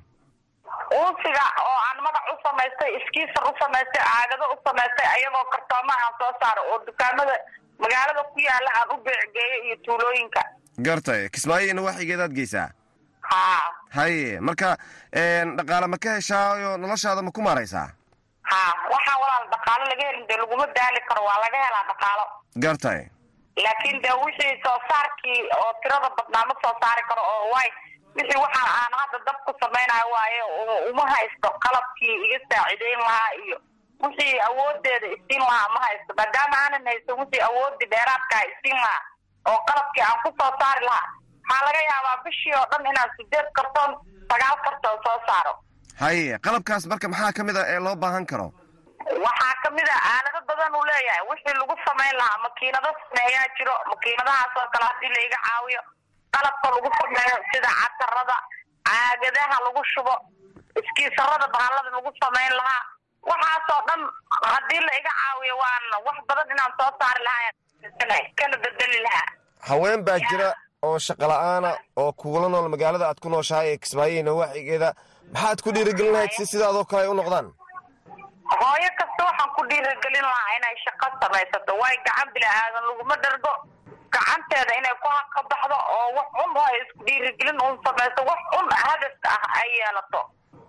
uunsiga oo aan magac u samaystay iskiisar u samaystay caagado u samaystay ayagoo kartooma aan soo saaro oo dukaamada magaalada ku yaalla aan u beecgeeyo iyo tuulooyinka. Gartay kismaayo ina waaxigeedaad geysaa? Ha haye marka dhaqaale ma ka heshaayo noloshaada ma ku maaraysaa ha waxaa walaal dhaqaalo laga helin dee laguma daali karo waa laga helaa dhaqaalo gartay laakiin dee wixii soo saarkii oo tirada badnaa ma soo saari karo oo way wixii waxaan aan hadda dab ku samaynayo waaye uma haysto qalabkii iga saacideyn lahaa iyo wixii awoodeeda isiin lahaa ma haysto. Maadaama aanan haysto wixii awoodii dheeraadkaa isiin lahaa oo qalabkii aan ku soo saari lahaa waxaa laga yaabaa bishii oo dhan inaan sideed kartoon sagaal kartoon soo saaro haye qalabkaas marka maxaa ka mid a ee loo baahan karo? Waxaa ka mid a aalado badan uu leeyahay. Wixii lagu samayn lahaa makiinado sameeyaa jiro makiinadahaas oo kale haddii la iga caawiyo qalabka lagu sameeyo sida catarada caagadaha lagu shubo iskiisarada bahalada lagu samayn lahaa. Waxaasoo dhan haddii la iga caawiyo waana wax badan inaan soo saari lahaa kana bedeli lahaa. Haween baa jira oo shaqa la'aana oo kugula nool magaalada aad ku nooshahay ee kismaayo nawaaxigeeda maxaad ku dhiirigelin lahayd si sidaadoo kale ay u noqdaan? Hooyo kasta waxaan ku dhiirigelin lahaa inay shaqo samaysato. Waayo gacan bila aadan laguma dhargo. Gacanteeda inay ku haka baxdo oo wax un oo ay isku dhiirigelin un samayso. Wax un hadafka ah ay yeelato.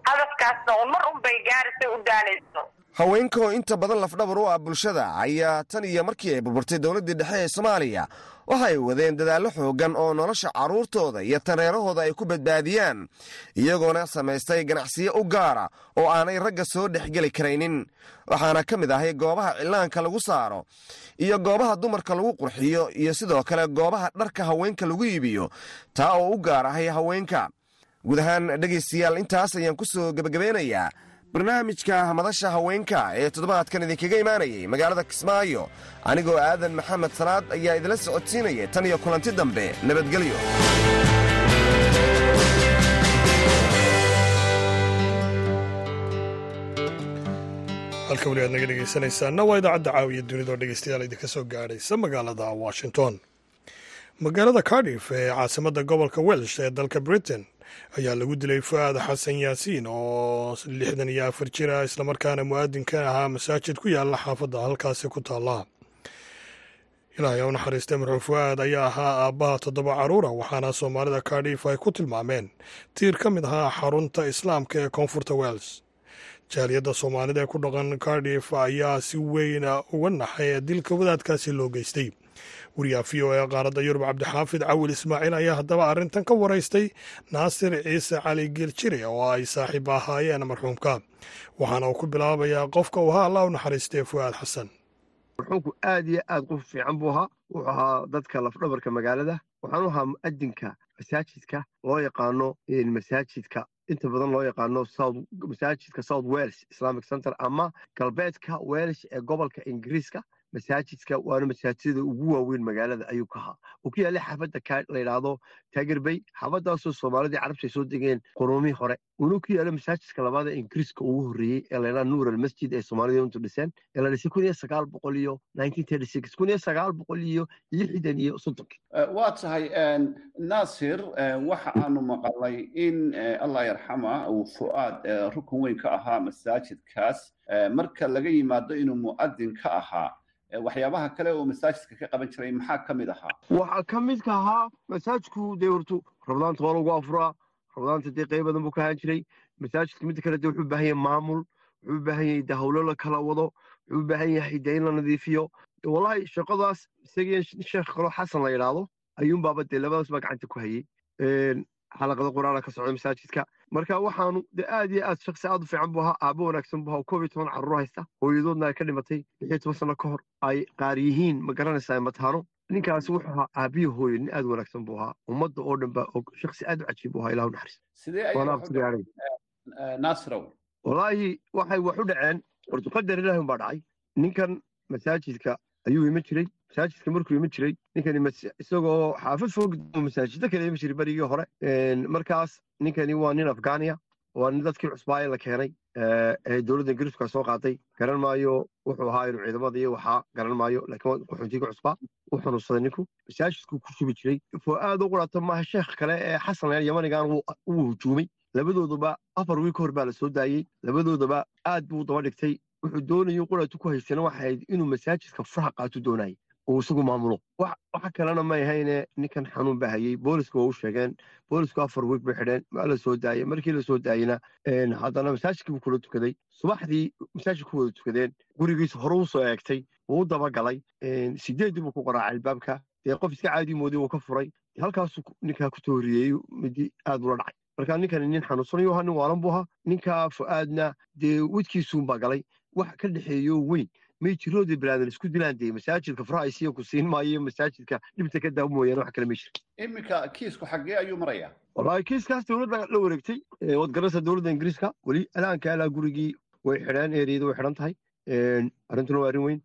Hadafkaasna un mar un bay gaarisay u daalayso. Haweenka oo inta badan lafdhabar u ah bulshada ayaa tan iyo markii ay burburtay dowladdii dhexe ee soomaaliya waxay wadeen dadaallo xooggan oo nolosha carruurtooda iyo tareerahooda ay ku badbaadiyaan iyagoona samaystay ganacsiyo u gaara oo aanay ragga soo dhexgeli karaynin. Waxaana ka mid ahay goobaha cillaanka lagu saaro iyo goobaha dumarka lagu qurxiyo iyo sidoo kale goobaha dharka haweenka lagu iibiyo taa oo u gaar ahay haweenka. Guud ahaan dhegaystayaal intaas ayaan ku soo gebagabeynayaa barnaamijka madasha haweenka ee toddobaadkan idinkaga imaanayay magaalada kismaayo. Anigoo aadan maxamed salaad ayaa idila socodsiinaya tan iyo kulanti dambe nabadgelyo. Halka weli aad naga dhegaysanaysaana waa idaacadda caawiya dunidoo dhegaystayaal idinka soo gaadhaysa magaalada washington. Magaalada cardiff ee caasimadda gobolka welsh ee dalka britain ayaa lagu dilay fu'aad xasan yaasiin oo lixdan iyo afar jir ah islamarkaana mu'aadinka ahaa masaajid ku yaalla xaafadda halkaasi ku taalla. Ilaahay u naxariistay marxuum fu'aad ayaa ahaa aabbaha toddoba carruura waxaana soomaalida cardiff ay ku tilmaameen tiir ka mid ahaa xarunta islaamka ee koonfurta wels jaaliyadda soomaalida ee ku dhaqan cardiff ayaa si weyna uga naxay dilka wadaadkaasi loo geystay wariyaha v o e qaaradda yurub cabdixaafid cawil ismaaciil ayaa haddaba arrintan ka waraystay naasir ciise cali geeljire oo ay saaxiib ahaayeen marxuumka. Waxaana uu ku bilaabayaa qofka uu ahaa allah u naxariistay fu'aad xasan marxuumku aad iyo aad qof fiican buu ahaa. Wuxuu ahaa dadka lafdhabarka magaalada. Waxaanu ahaa mu'adinka masaajidka loo yaqaano masaajidka. Inta badan loo yaqaano masaajidka south wales islamic center ama galbeedka welish ee gobolka ingiriiska masaajidka waana masaajidada ugu waaweyn magaalada ayuu ka ahaa uu ku yaallay xaafadda la yidhaahdo taagerbay xaafaddaasoo soomaalidii carabta ay soo degeen quruumihii hore uuna ku yaalla masaajidka labaad ee ingiriiska ugu horreeyey ee la yidhaha nuur almasjid ee soomaalida untu dhiseen ee la dhisay kun iyo sagaal boqol iyo kun iyo sagaal boqol iyo lixdan iyo soddonkii waa tahay naasir waxa aanu maqalay in allah yarxama uu fu'aad rukun weyn ka ahaa masaajidkaas marka laga yimaado inuu mu'adin ka ahaa waxyaabaha kale oo masaajidka ka qaban jiray maxaa ka mid ahaa? Waxaa ka midka ahaa masaajidku dee hortu rabdaanta waa lagu afuraa rabdaanta dee qayb badan buu ka ahaan jiray. Masaajidka midda kale dee wuxuu baahan yahay maamul wuxuu baahan yahay de hawlo la kala wado wuxuu baahan yahay de in la nadiifiyo. Wallahi shaqadaas isagii sheekh kaloo xasan la yidhaahdo ayuunbaaba dee labadaas gacanta ku hayey xalaqada qur'aana ka socda masaajidka marka waxaanu de aad iyo aad shaksi aad u fiican buu ahaa aabo wanaagsan buu ahaa koob iyo toban carruur haysta hooyadoodna ay ka dhimatay lix iyo toban sano ka hor ay qaar yihiin ma garanaysaa mataano. Ninkaasi wuxuu ahaa aabiyo hooyo nin aad wanaagsan buu ahaa ummadda oo dhan baa og shaksi aad u cajiib buu ahaa ilahu naxariis. Naasirow wallaahi waxay wax u dhaceen hortu qadar ilaahi unbaa dhacay. Ninkan masaajidka ayuu iman jiray masaajidka markuu iman jiray ninkani isagoo xaafad fog masaajidda kale iman jiray berigii hore markaas ninkani waa nin afghania waa nin dadkii cusbaaye la keenay ee dowladda ingiriiska soo qaaday garan maayo wuxuu ahaa inuu ciidamada iyo waxaa garan maayo laakiin qaxoontiga cusbaa u xanuunsaday ninku masaajidkuu ku shubi jiray aad u qurato maaha sheekh kale ee xasan leen yamanigan wuu hujuumay labadooduba afar wiil ka hor baa la soo daayey labadoodaba aad buu daba dhigtay wuxuu doonayay quratu ku haystana waxay inuu masaajidka furaha qaato doonayay uu isagu maamulo waxa kalena may ahayne ninkan xanuun baa hayey booliska waa u sheegeen boolisku afar wiig bay xidheen waa la soo daayey markii la soo daayeyna haddana masaajidkii buu kula tukaday subaxdii masaajid ku wada tukadeen gurigiisa hore u soo eegtay wuu u dabagalay sideeddii buu ku qaraacay albaabka dee qof iska caadi moodii wuu ka furay halkaasuu ninkaa ku tooriyey midi aad ula dhacay marka ninkani nin xanuunsanayu ahaa nin waalan buu ahaa ninkaa fu'aadna dee wedkiisuunbaa galay wax ka dhexeeyo weyn may jiroodii bilaadan isku dilaan masaajidka faraha isiya ku siin maayo masaajidka dhibta ka daawo mooyaane wax kale ma jira iminka kiisku xaggee ayuu marayaa wallaahi kiiskaas dowladda la wareegtay waad garanaysaa dowladda ingiriiska weli alaanka alaa gurigii way xidheen eeriyada way xidhan tahay arrintuna waa arrin weyn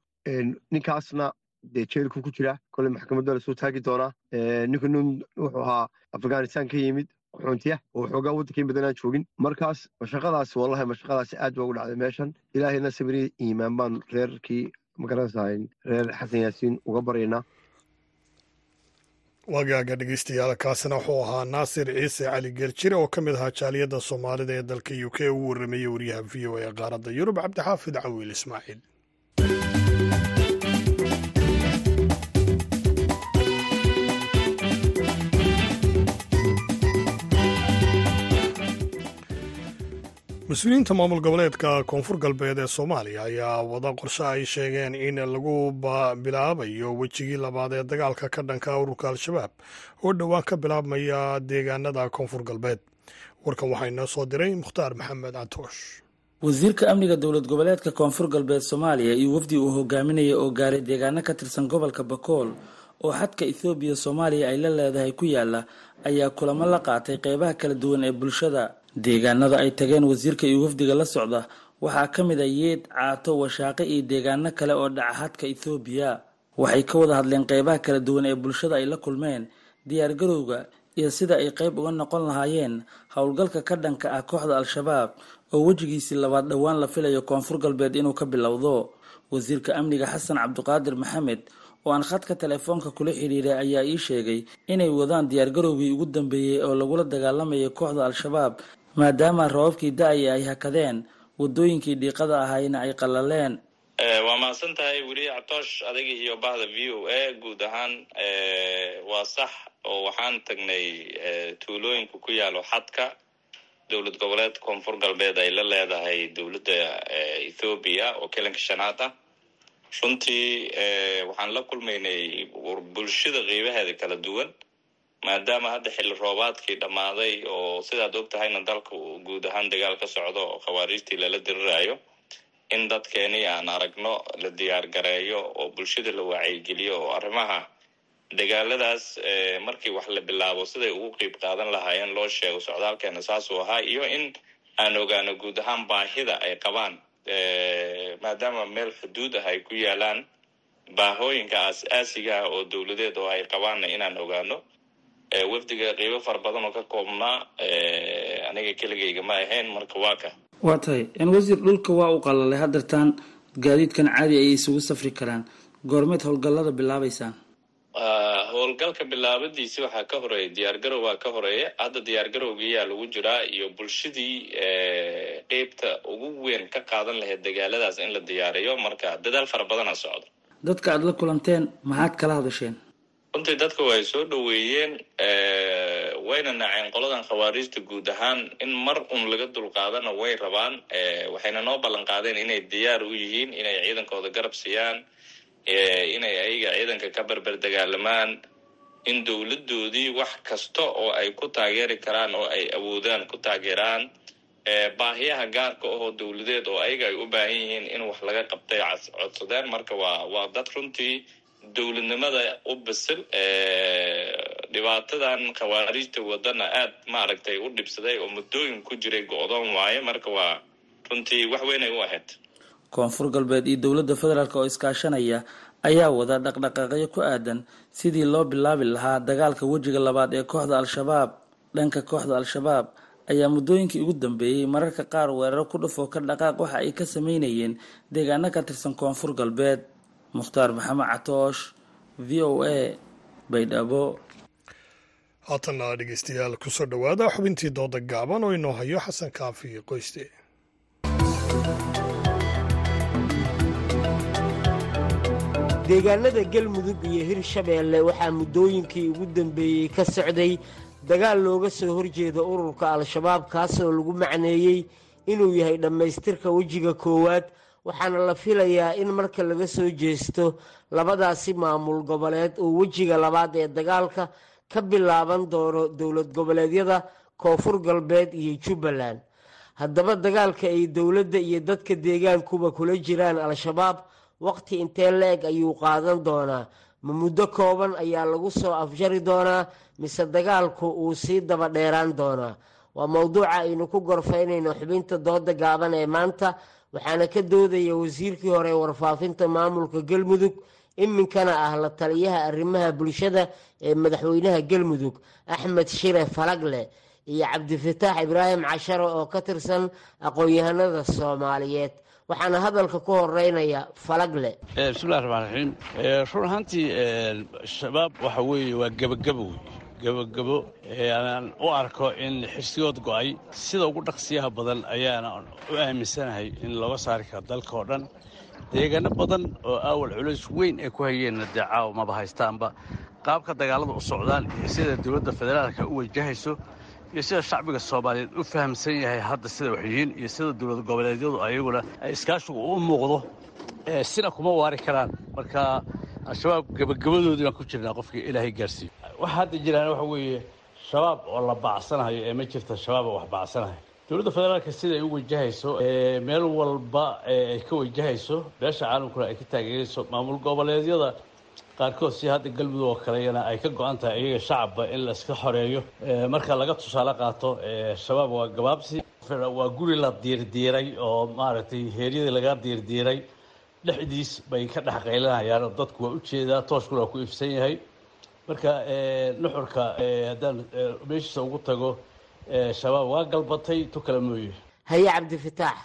ninkaasna dee jeelku ku jira kole maxkamadda la soo taagi doonaa ninku nin wuxuu ahaa afghanistan ka yimid qaxoontiya oo waxoogaa waddanka in badan aan joogin. Markaas mashaqadaas wallahi mashaqadaasi aad baa ugu dhacday meeshan. Ilaahayna sabri iimaan baan reerkii ma garanaysaa reer xasan yaasiin uga baryaynaa wagaaga dhegeystayaal kaasina wuxuu ahaa naasir ciise cali geeljire oo ka mid ahaa jaaliyadda soomaalida ee dalka u k. Uu warramayey wariyaha v o ee qaaradda yurub cabdixaafid cawiil ismaaciil mas'uuliyiinta maamul goboleedka koonfur galbeed ee soomaaliya ayaa wada qorshe ay sheegeen in lagu bilaabayo wejigii labaad ee dagaalka ka dhanka ururka al-shabaab oo dhowaan ka bilaabmaya deegaanada koonfur galbeed. Warkan waxaa inoo soo diray mukhtaar maxamed catoosh wasiirka amniga dowlad goboleedka koonfur galbeed soomaaliya iyo wafdi uu hogaaminaya oo gaaray deegaano ka tirsan gobolka bakool oo xadka ethoobiya soomaaliya ay la leedahay ku yaalla ayaa kulamo la qaatay qeybaha kala duwan ee bulshada deegaanada ay tageen wasiirka iyo wafdiga la socda waxaa ka mid a yeed caato washaaqe iyo deegaano kale oo dhaca xadka ethoobiya waxay ka wada hadleen qeybaha kala duwan ee bulshada ay la kulmeen diyaargarowga iyo sida ay qeyb uga noqon lahaayeen howlgalka ka dhanka ah kooxda al-shabaab oo wejigiisii labaad dhowaan la filayo koonfur galbeed inuu ka bilowdo. Wasiirka amniga xasan cabdiqaadir maxamed oo aan khadka telefoonka kula xidhiiray ayaa ii sheegay inay wadaan diyaargarowgii ugu dambeeyey oo lagula dagaalamayay kooxda al-shabaab maadaama rababkii da'aya ay hakadeen wadooyinkii dhiiqada ahayna ay qallaleen waa mahadsan tahay weli cabtoosh adiga iyo bahda v o a guud ahaan waa sax oo waxaan tagnay tuulooyinka ku yaalo xadka dowlad goboleed koonfur galbeed ay la leedahay dowladda ethoobiya oo kelinka shanaad ah. Runtii waxaan la kulmaynay bulshada qeybaheeda kala duwan maadaama hadda xilli roobaadkii dhammaaday oo sidaad og tahayna dalka guud ahaan dagaal ka socdo oo khawaariijtii lala diriraayo in dadkeeni aan aragno la diyaar gareeyo oo bulshada la wacyigeliyo oo arrimaha dagaaladaas markii wax la bilaabo siday ugu qeyb qaadan lahaayeen loo sheego socdaalkeena saasuu ahaa iyo in aan ogaano guud ahaan baahida ay qabaan maadaama meel xuduud ah ay ku yaalaan baahooyinka aas-aasiga ah oo dowladeed oo ay qabaanna inaan ogaano wafdiga qeybo fara badan oo ka koobnaa aniga keligayga ma ahayn marka waa ka. Waa tahay. Wasiir dhulka waa u qalalay. Hadeertaan gaadiidkan caadi ay isugu safri karaan. Goormeed howlgallada bilaabaysaan. Howlgalka bilaabadiisi waxaa ka horreeya diyaargarow waa ka horreeya hadda diyaargarowgiyaa lagu jiraa iyo bulshadii qeybta ugu weyn ka qaadan lahayd dagaaladaas in la diyaariyo. Marka dadaal fara badana socdo. Dadka aada la kulanteen maxaad kala hadasheen runtii dadka way soo dhoweeyeen wayna naceen qoladan khawaariijta guud ahaan in mar un laga dulqaadana way rabaan waxayna noo ballan qaadeen inay diyaar u yihiin inay ciidankooda garab siiyaan inay ayaga ciidanka ka berber dagaalamaan. In dowladoodii wax kasta oo ay ku taageeri karaan oo ay awoodaan ku taageeraan baahiyaha gaarka ahoo dowladeed oo ayaga ay u baahan yihiin in wax laga qabtay codsadeen marka waa waa dad runtii dowladnimada u bisil dhibaatadan khawaariijta wadana aad maaragtay u dhibsaday oo muddooyin ku jiray go-doon waaye. Marka waa runtii wax weynay u ahayd. Koonfur galbeed iyo dowladda federaalk oo iskaashanaya ayaa wada dhaqdhaqaaqyo ku aadan sidii loo bilaabi lahaa dagaalka wejiga labaad ee kooxda al-shabaab. Dhanka kooxda al-shabaab ayaa muddooyinkii ugu dambeeyey mararka qaar weeraro ku dhufoo ka dhaqaaq waxa ay ka sameynayeen deegaano ka tirsan koonfur galbeed mukhtaar maxamed catoosh v o a baydhabo haatanna dhegeystayaal ku soo dhowaada xubintii dooda gaaban oo inoo hayo xasan kaafi qoyste. Deegaanada galmudug iyo hirshabeelle waxaa muddooyinkii ugu dambeeyey ka socday dagaal looga soo horjeeda ururka al-shabaab kaasoo lagu macneeyey inuu yahay dhammaystirka wejiga koowaad waxaana la filayaa in marka laga soo jeesto labadaasi maamul goboleed uu wejiga labaad ee dagaalka ka bilaaban doono dowlad goboleedyada koonfur galbeed iyo jubbaland. Haddaba dagaalka ay dowladda iyo dadka deegaankuba kula jiraan al-shabaab waqti intee la-eg ayuu qaadan doonaa. Ma muddo kooban ayaa lagu soo afjari doonaa mise dagaalku uu sii daba dheeraan doonaa? Waa mowduuca aynu ku gorfaynayno xubinta dooda gaaban ee maanta waxaana ka doodaya wasiirkii hore warfaafinta maamulka galmudug iminkana ah la taliyaha arrimaha bulshada ee madaxweynaha galmudug axmed shire falagle iyo cabdifataax ibraahim cashare oo ka tirsan aqoon-yahanada soomaaliyeed. Waxaana hadalka ku horeynaya falagle. Bismillahi raxmaan raxiim run ahaantii shabaab waxa weeye waa gebagabo wey gebagabo aan u arko in xishigood go'ay. Sida ugu dhaqsiyaha badan ayaana u aaminsanahay in looga saari karo dalka oo dhan. Deegaano badan oo awal culays weyn ay ku hayeenna dee caawa maba haystaanba. Qaabka dagaalada u socdaan iyo sida dowladda federaalka u wajahayso iyo sida shacbiga soomaaliyeed u fahamsan yahay hadda sida waxyihiin iyo sida dowlad goboleedyadu ayaguna ay iskaashigu u muuqdo sina kuma waari karaan. Marka al-shabaab gebagabadoodii baan ku jirnaa qofkii ilaahay gaarsiiyo waxa hadda jiraan waxa weeye shabaab oo la baacsanayo ee ma jirta shabaab oo wax baacsanayo dowladda federaalka sida ay u wajahayso meel walba ay ka wajahayso beesha caalamkuna ay ka taageerayso maamul goboleedyada. Qaarkood si hadda galmudug oo kaleyana ay ka go-an tahay iyaga shacabba in la iska xoreeyo marka laga tusaale qaato shabaab waa gabaabsi waa guri la diirdiiray oo maaragtay heeryadii laga diirdiiray dhexdiis bay ka dhex qaylanayaan oo dadku waa u jeedaa tooshkuna waa ku ifsan yahay marka nuxurka haddaan meeshiisa ugu tago shabaab waa galbatay tu kale mooye. Haye cabdifataax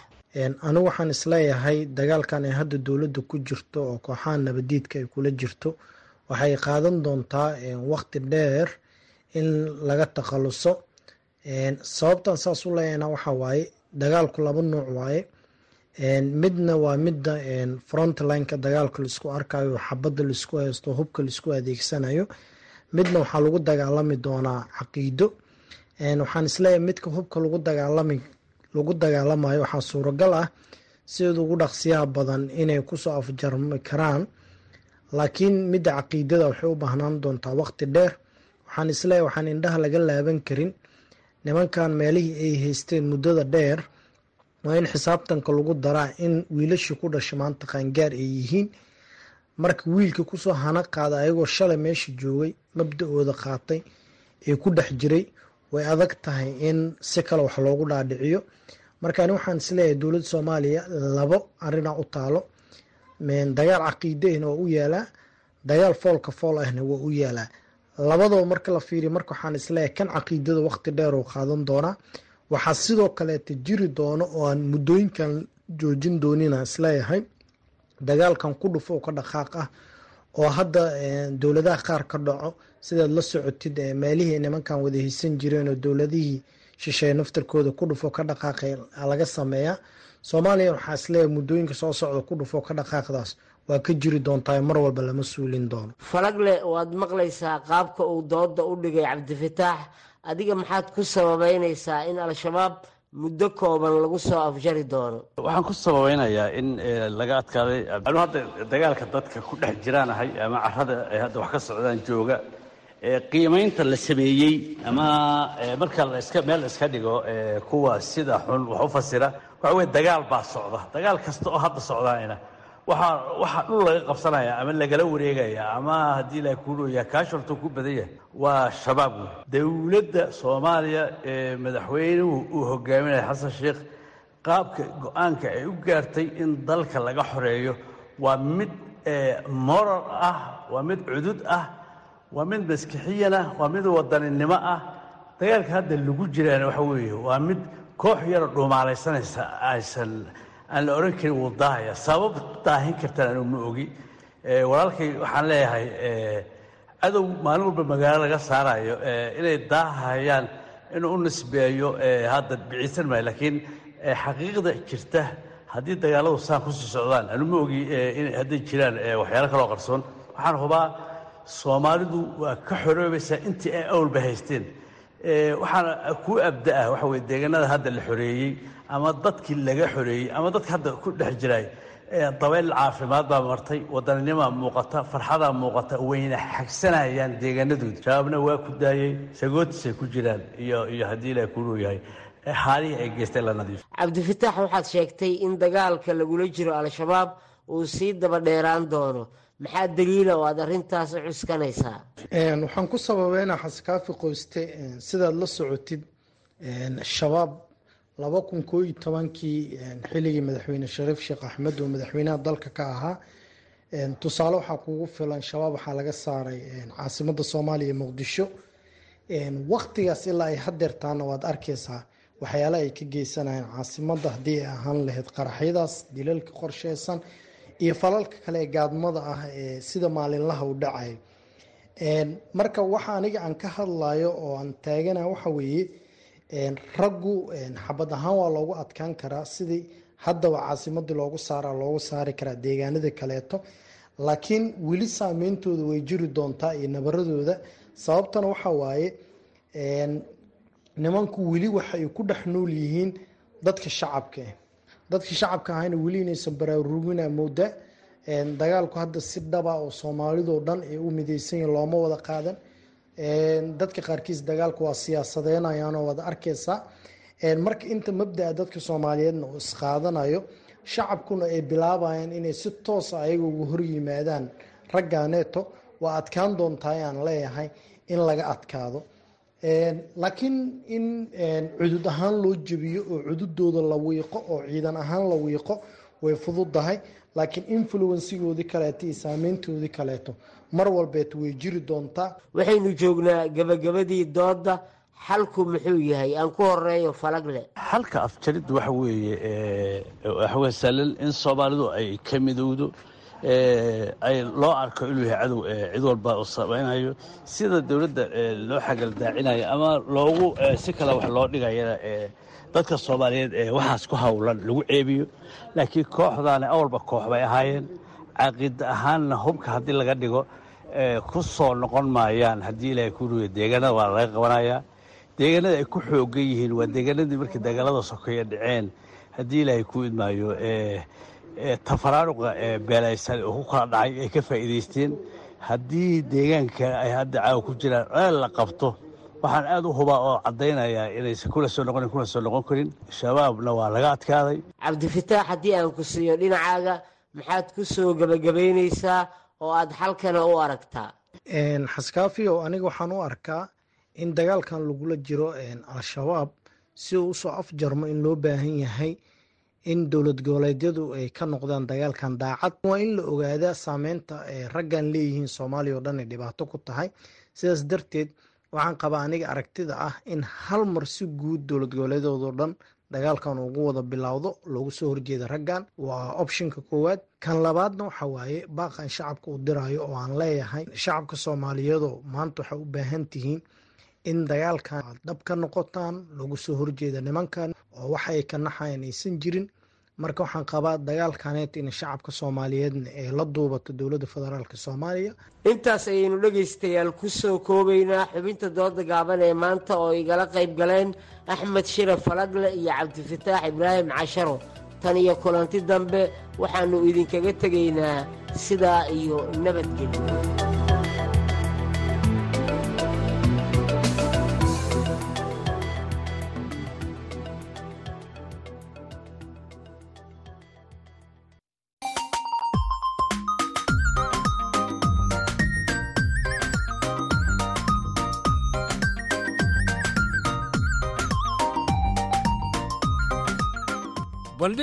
anigu waxaan is leeyahay dagaalkan ay hadda dowladda ku jirto oo kooxaha nabadiidka ay kula jirto waxay qaadan doontaa waqti dheer in laga takhaluso. Sababtan saas u leeyahna waxa waaye dagaalku laba nuuc waaye. Midna waa midda frontlineka dagaalka la isku arkayo xabadda la isku haysto hubka la isku adeegsanayo midna waxaa lagu dagaalami doonaa caqiido. Waxaan is leeyahay midka hubka lagu dagaalami lagu dagaalamayo waxaa suuragal ah sida ugu dhaqsiyaha badan inay ku soo afjarmi karaan. Laakiin midda caqiidada waxay u baahnaan doontaa waqti dheer. Waxaan is leeyahay waxaan indhaha laga laaban karin. Nimankan meelihii ay haysteen muddada dheer waa in xisaabtanka lagu daraa in wiilashii ku dhasha maanta qaangaar ay yihiin marka wiilkii ku soo hana qaada ayagoo shalay meesha joogay mabda-ooda qaatay ee ku dhex jiray way adag tahay in si kale wax loogu dhaadhiciyo. Marka ani waxaan is leeyahay dowladda soomaaliya labo arina u taalo. Dagaal caqiidahna waa u yaalaa dagaal foolka fool ahna waa u yaalaa. Labadaba marka la fiiriyo marka waxaan is leeyahay kan caqiidada waqti dheer qaadan doonaa. Waxaa sidoo kaleeta jiri doono oo aan muddooyinkan joojin doonina is leeyahay dagaalkan ku dhufo ka dhaqaaq ah oo hadda dowladaha qaar ka dhaco sidaad la socotid meelihii nimankan wada haysan jireen oo dowladihii shisheeye naftarkooda ku dhufo ka dhaqaaqay laga sameeyaa soomaaliya waxaa is leeyahay muddooyinka soo socda ku dhufo ka dhaqaaqdaas waa ka jiri doontaa mar walba lama suulin doono. Falagle waad maqlaysaa qaabka uu dooda u dhigay cabdifataax adiga maxaad ku sababeynaysaa in al-shabaab muddo kooban lagu soo afjari doono. Waxaan ku sababeynayaa in laga adkaaday anu hadda dagaalka dadka ku dhex jiraanahay ama carada ay hadda wax ka socdaan jooga qiimaynta la sameeyey ama marka laska meel la iska dhigo kuwa sida xun wax u fasira waxa weye dagaal baa socda. Dagaal kasta oo hadda socdaana waxaa waxaa dhul laga qabsanaya ama lagala wareegaya ama haddii la kuurooya kaashorto ku badan yahay waa shabaab wey dowladda soomaaliya ee madaxweynuhu uu hogaaminaya xasan sheekh qaabka go'aanka ay u gaartay in dalka laga xoreeyo waa mid moral ah waa mid cudud ah waa mid maskixiyana waa mid wadaninimo ah. Dagaalka hadda lagu jiraan waxa weeye waa mid koox yaro dhuumaalaysanaysa aysan aan la oran karin wuu daahaya sabab daahin kartaan anu ma ogi. Walaalkay waxaan leeyahay cadow maalin walba magaalo laga saarayo inay daahayaan inuu u nisbeeyo hadda biciisan maayo. Laakiin xaqiiqda jirta haddii dagaaladu saan ku sii socdaan anu ma ogi hadday jiraan waxyaalo kaloo qarsoon. Waxaan hubaa soomaalidu waa ka xoroobaysaa intii ay awalba haysteen. Waxaana ku abda-ah waxa weye deegaanada hadda la xoreeyey ama dadkii laga xoreeyey ama dadka hadda ku dhex jiraay dabayl caafimaad baa martay wadaninima muuqata farxadaa muuqata wayna xagsanayaan deegaanadooda shabaabna waa ku daayey sagootisay ku jiraan iyo iyo haddii ilaah kuluu yahay haalihii ay geysteen la nadiif. Cabdifataax waxaad sheegtay in dagaalka lagula jiro al-shabaab uu sii daba dheeraan doono. Maxaa daliila oo aad arrintaas u cuskanaysaa? Waxaan ku sababeynaa xaskaafi qoyste sidaad la socotid shabaab laba kun koo iyo tobankii xilligii madaxweyne shariif sheekh axmed oo madaxweynaha dalka ka ahaa. Tusaale waxaa kugu filan shabaab waxaa laga saaray caasimada soomaaliya muqdisho. Waktigaas ilaa ay hadeertaana waad arkeysaa waxyaala ay ka geysanayeen caasimada haddii ay ahaan lahayd qaraxyadaas dilalka qorsheysan iyo falalka kale ee gaadmada ah ee sida maalinlaha u dhacay. Marka waxa aniga aan ka hadlayo oo aan taagana waxa weeye raggu xabad ahaan waa loogu adkaan karaa sidii haddaba caasimadii loogu saara loogu saari karaa deegaanada kaleeto. Laakiin weli saameyntooda way jiri doontaa iyo nabaradooda. Sababtana waxa waaye nimanku weli waxay ku dhex nool yihiin dadka shacabka dadka shacabka ahayna weli inaysan baraarugina mooda dagaalku hadda si dhaba oo soomaalidoo dhan ay u mideysan yihiin looma wada qaadan dadka qaarkiis dagaalku waa siyaasadeynayaanoo wada arkeysaa marka inta mabdaa dadka soomaaliyeedna uu isqaadanayo shacabkuna ay bilaabayaan inay si toosa ayaga ugu horyimaadaan raggaaneeto waa adkaan doontaa ayaan leeyahay in laga adkaado. Laakiin in cudud ahaan loo jebiyo oo cududooda la wiiqo oo ciidan ahaan la wiiqo way fududahay. Laakiin influensigoodii kaleeto iyo saameyntoodii kaleeto mar walbeet way jiri doontaa waxaynu joognaa gebagabadii dooda xalku muxuu yahay? Aan ku horeeyo falagle xalka afjaridda waxa weeye waxaweye salil in soomaalidu ay ka midowdo ay loo arko inuu yahay cadow cid walba uu samaynayo. Sida dowladda loo xagaldaacinayo ama loogu si kale wax loo dhigayana dadka soomaaliyeed ee waxaas ku howlan lagu ceebiyo. Laakiin kooxdaani awalba koox bay ahaayeen caqiida ahaanna hubka haddii laga dhigo ku soo noqon maayaan haddii ilaahay ku ruya deegaanada waa laga qabanayaa deegaanada ay ku xoogan yihiin waa deegaanadii markii dagaalada sokeeye dhaceen haddii ilaahay ku idmaayo tafaraaruqa beelaysan oo ku kala dhacay ay ka faa'iidaysteen. Haddii deegaanka ay hadda caawa ku jiraan ceel la qabto waxaan aad u hubaa oo caddaynayaa inaysan kula soo noqonin kuna soo noqon karin. Shabaabna waa laga adkaaday. Cabdifitaax haddii aan ku siiyo dhinacaaga maxaad ku soo gebagabaynaysaa oo aad xalkana u aragtaa xaskaafiyow aniga waxaan u arkaa in dagaalkan lagula jiro al-shabaab si uu u soo afjarmo in loo baahan yahay in dowlad goboleedyadu ay ka noqdaan dagaalkan daacad. Waa in la ogaadaa saameynta ay raggan leeyihiin soomaaliya oo dhan ay dhibaato ku tahay. Sidaas darteed waxaan qabaa aniga aragtida ah in hal mar si guud dowlad goboleedoodoo dhan dagaalkan ugu wada bilowdo loogu soo horjeeda raggan waa optionka koowaad. Kan labaadna waxa waaye baaqan shacabka u dirayo oo aan leeyahay shacabka soomaaliyeedoo maanta waxay u baahan tihiin in dagaalkan aad dhab ka noqotaan loogu soo horjeeda nimankan oo waxa ay ka naxayan aysan jirin marka waxaan qabaa dagaalkaneet in shacabka soomaaliyeedna ee la duubato dowladda federaalk soomaaliya. Intaas ayaynu dhegaystayaal ku soo koobaynaa xubinta dooda gaaban ee maanta oo igala qayb galeen axmed shire falagle iyo cabdifataax ibraahim casharo. Tan iyo kulanti dambe waxaannu idinkaga tegaynaa sidaa iyo nabadgelyo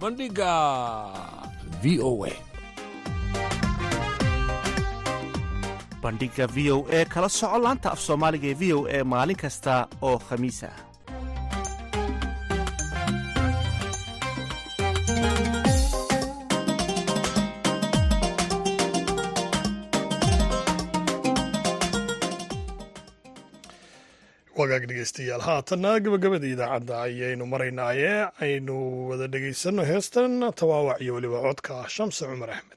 bandhigga v o a. Bandhigga v o e kala soco laanta af soomaaliga ee v o e maalin kasta oo khamiis ah wagaag dhegeystayaal haatanna gabagabada idaacadda ayaynu maraynaaye aynu wada dhegaysanno heestan tawaawac iyo weliba codka shamse cumar axmed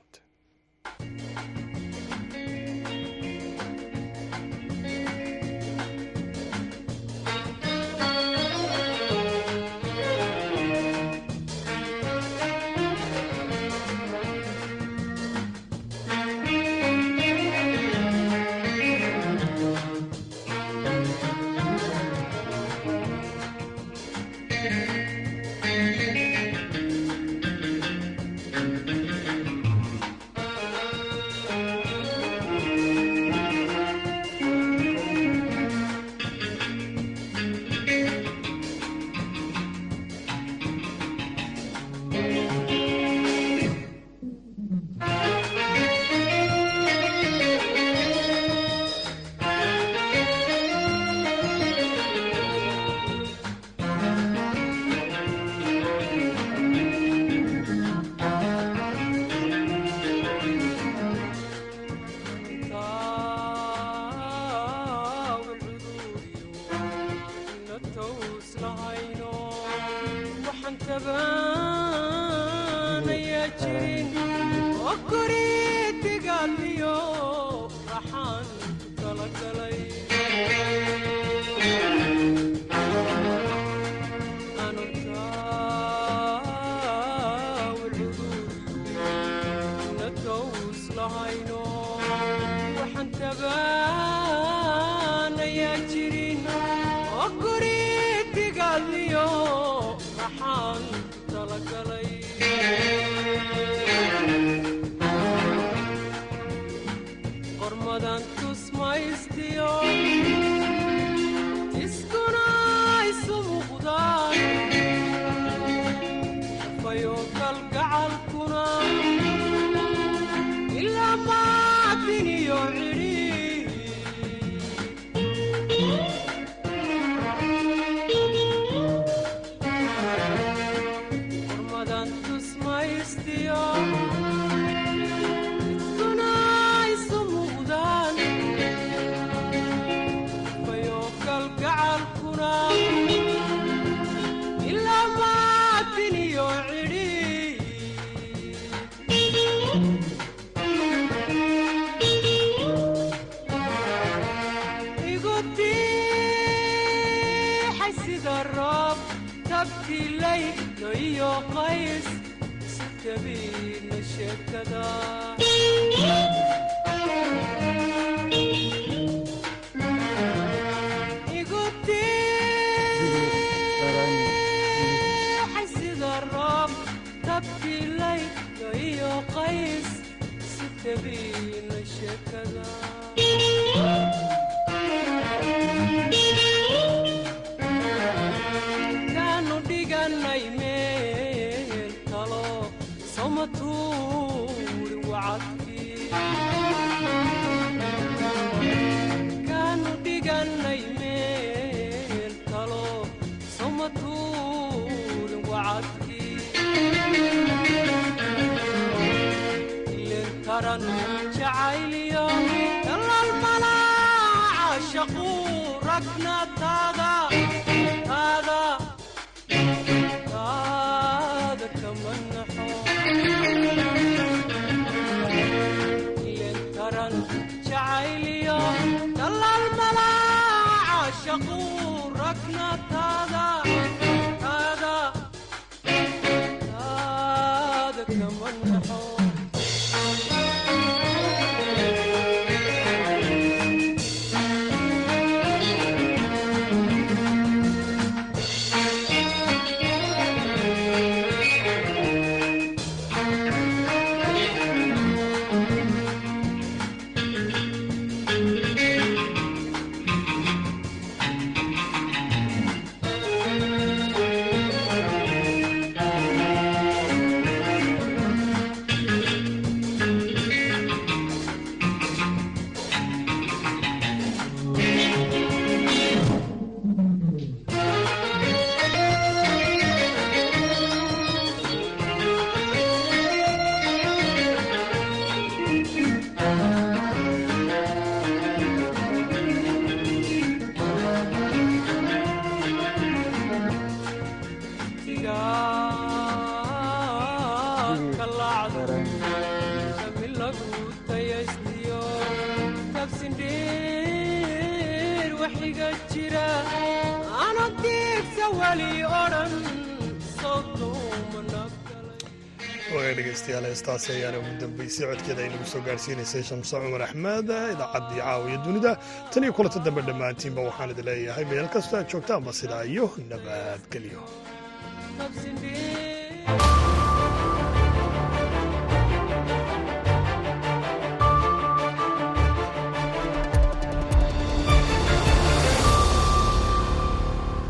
الشقور ركنة heestaasi ayaana ugu dambeysay codkeeda ay nagu soo gaarsiinaysay shamse cumar axmed idaacaddii caawiya dunida tan iyo kulanta dambe dhammaantiinba waxaan idin leeyahay meel kastoo aad joogtaanba sidaa iyo nabadgelyo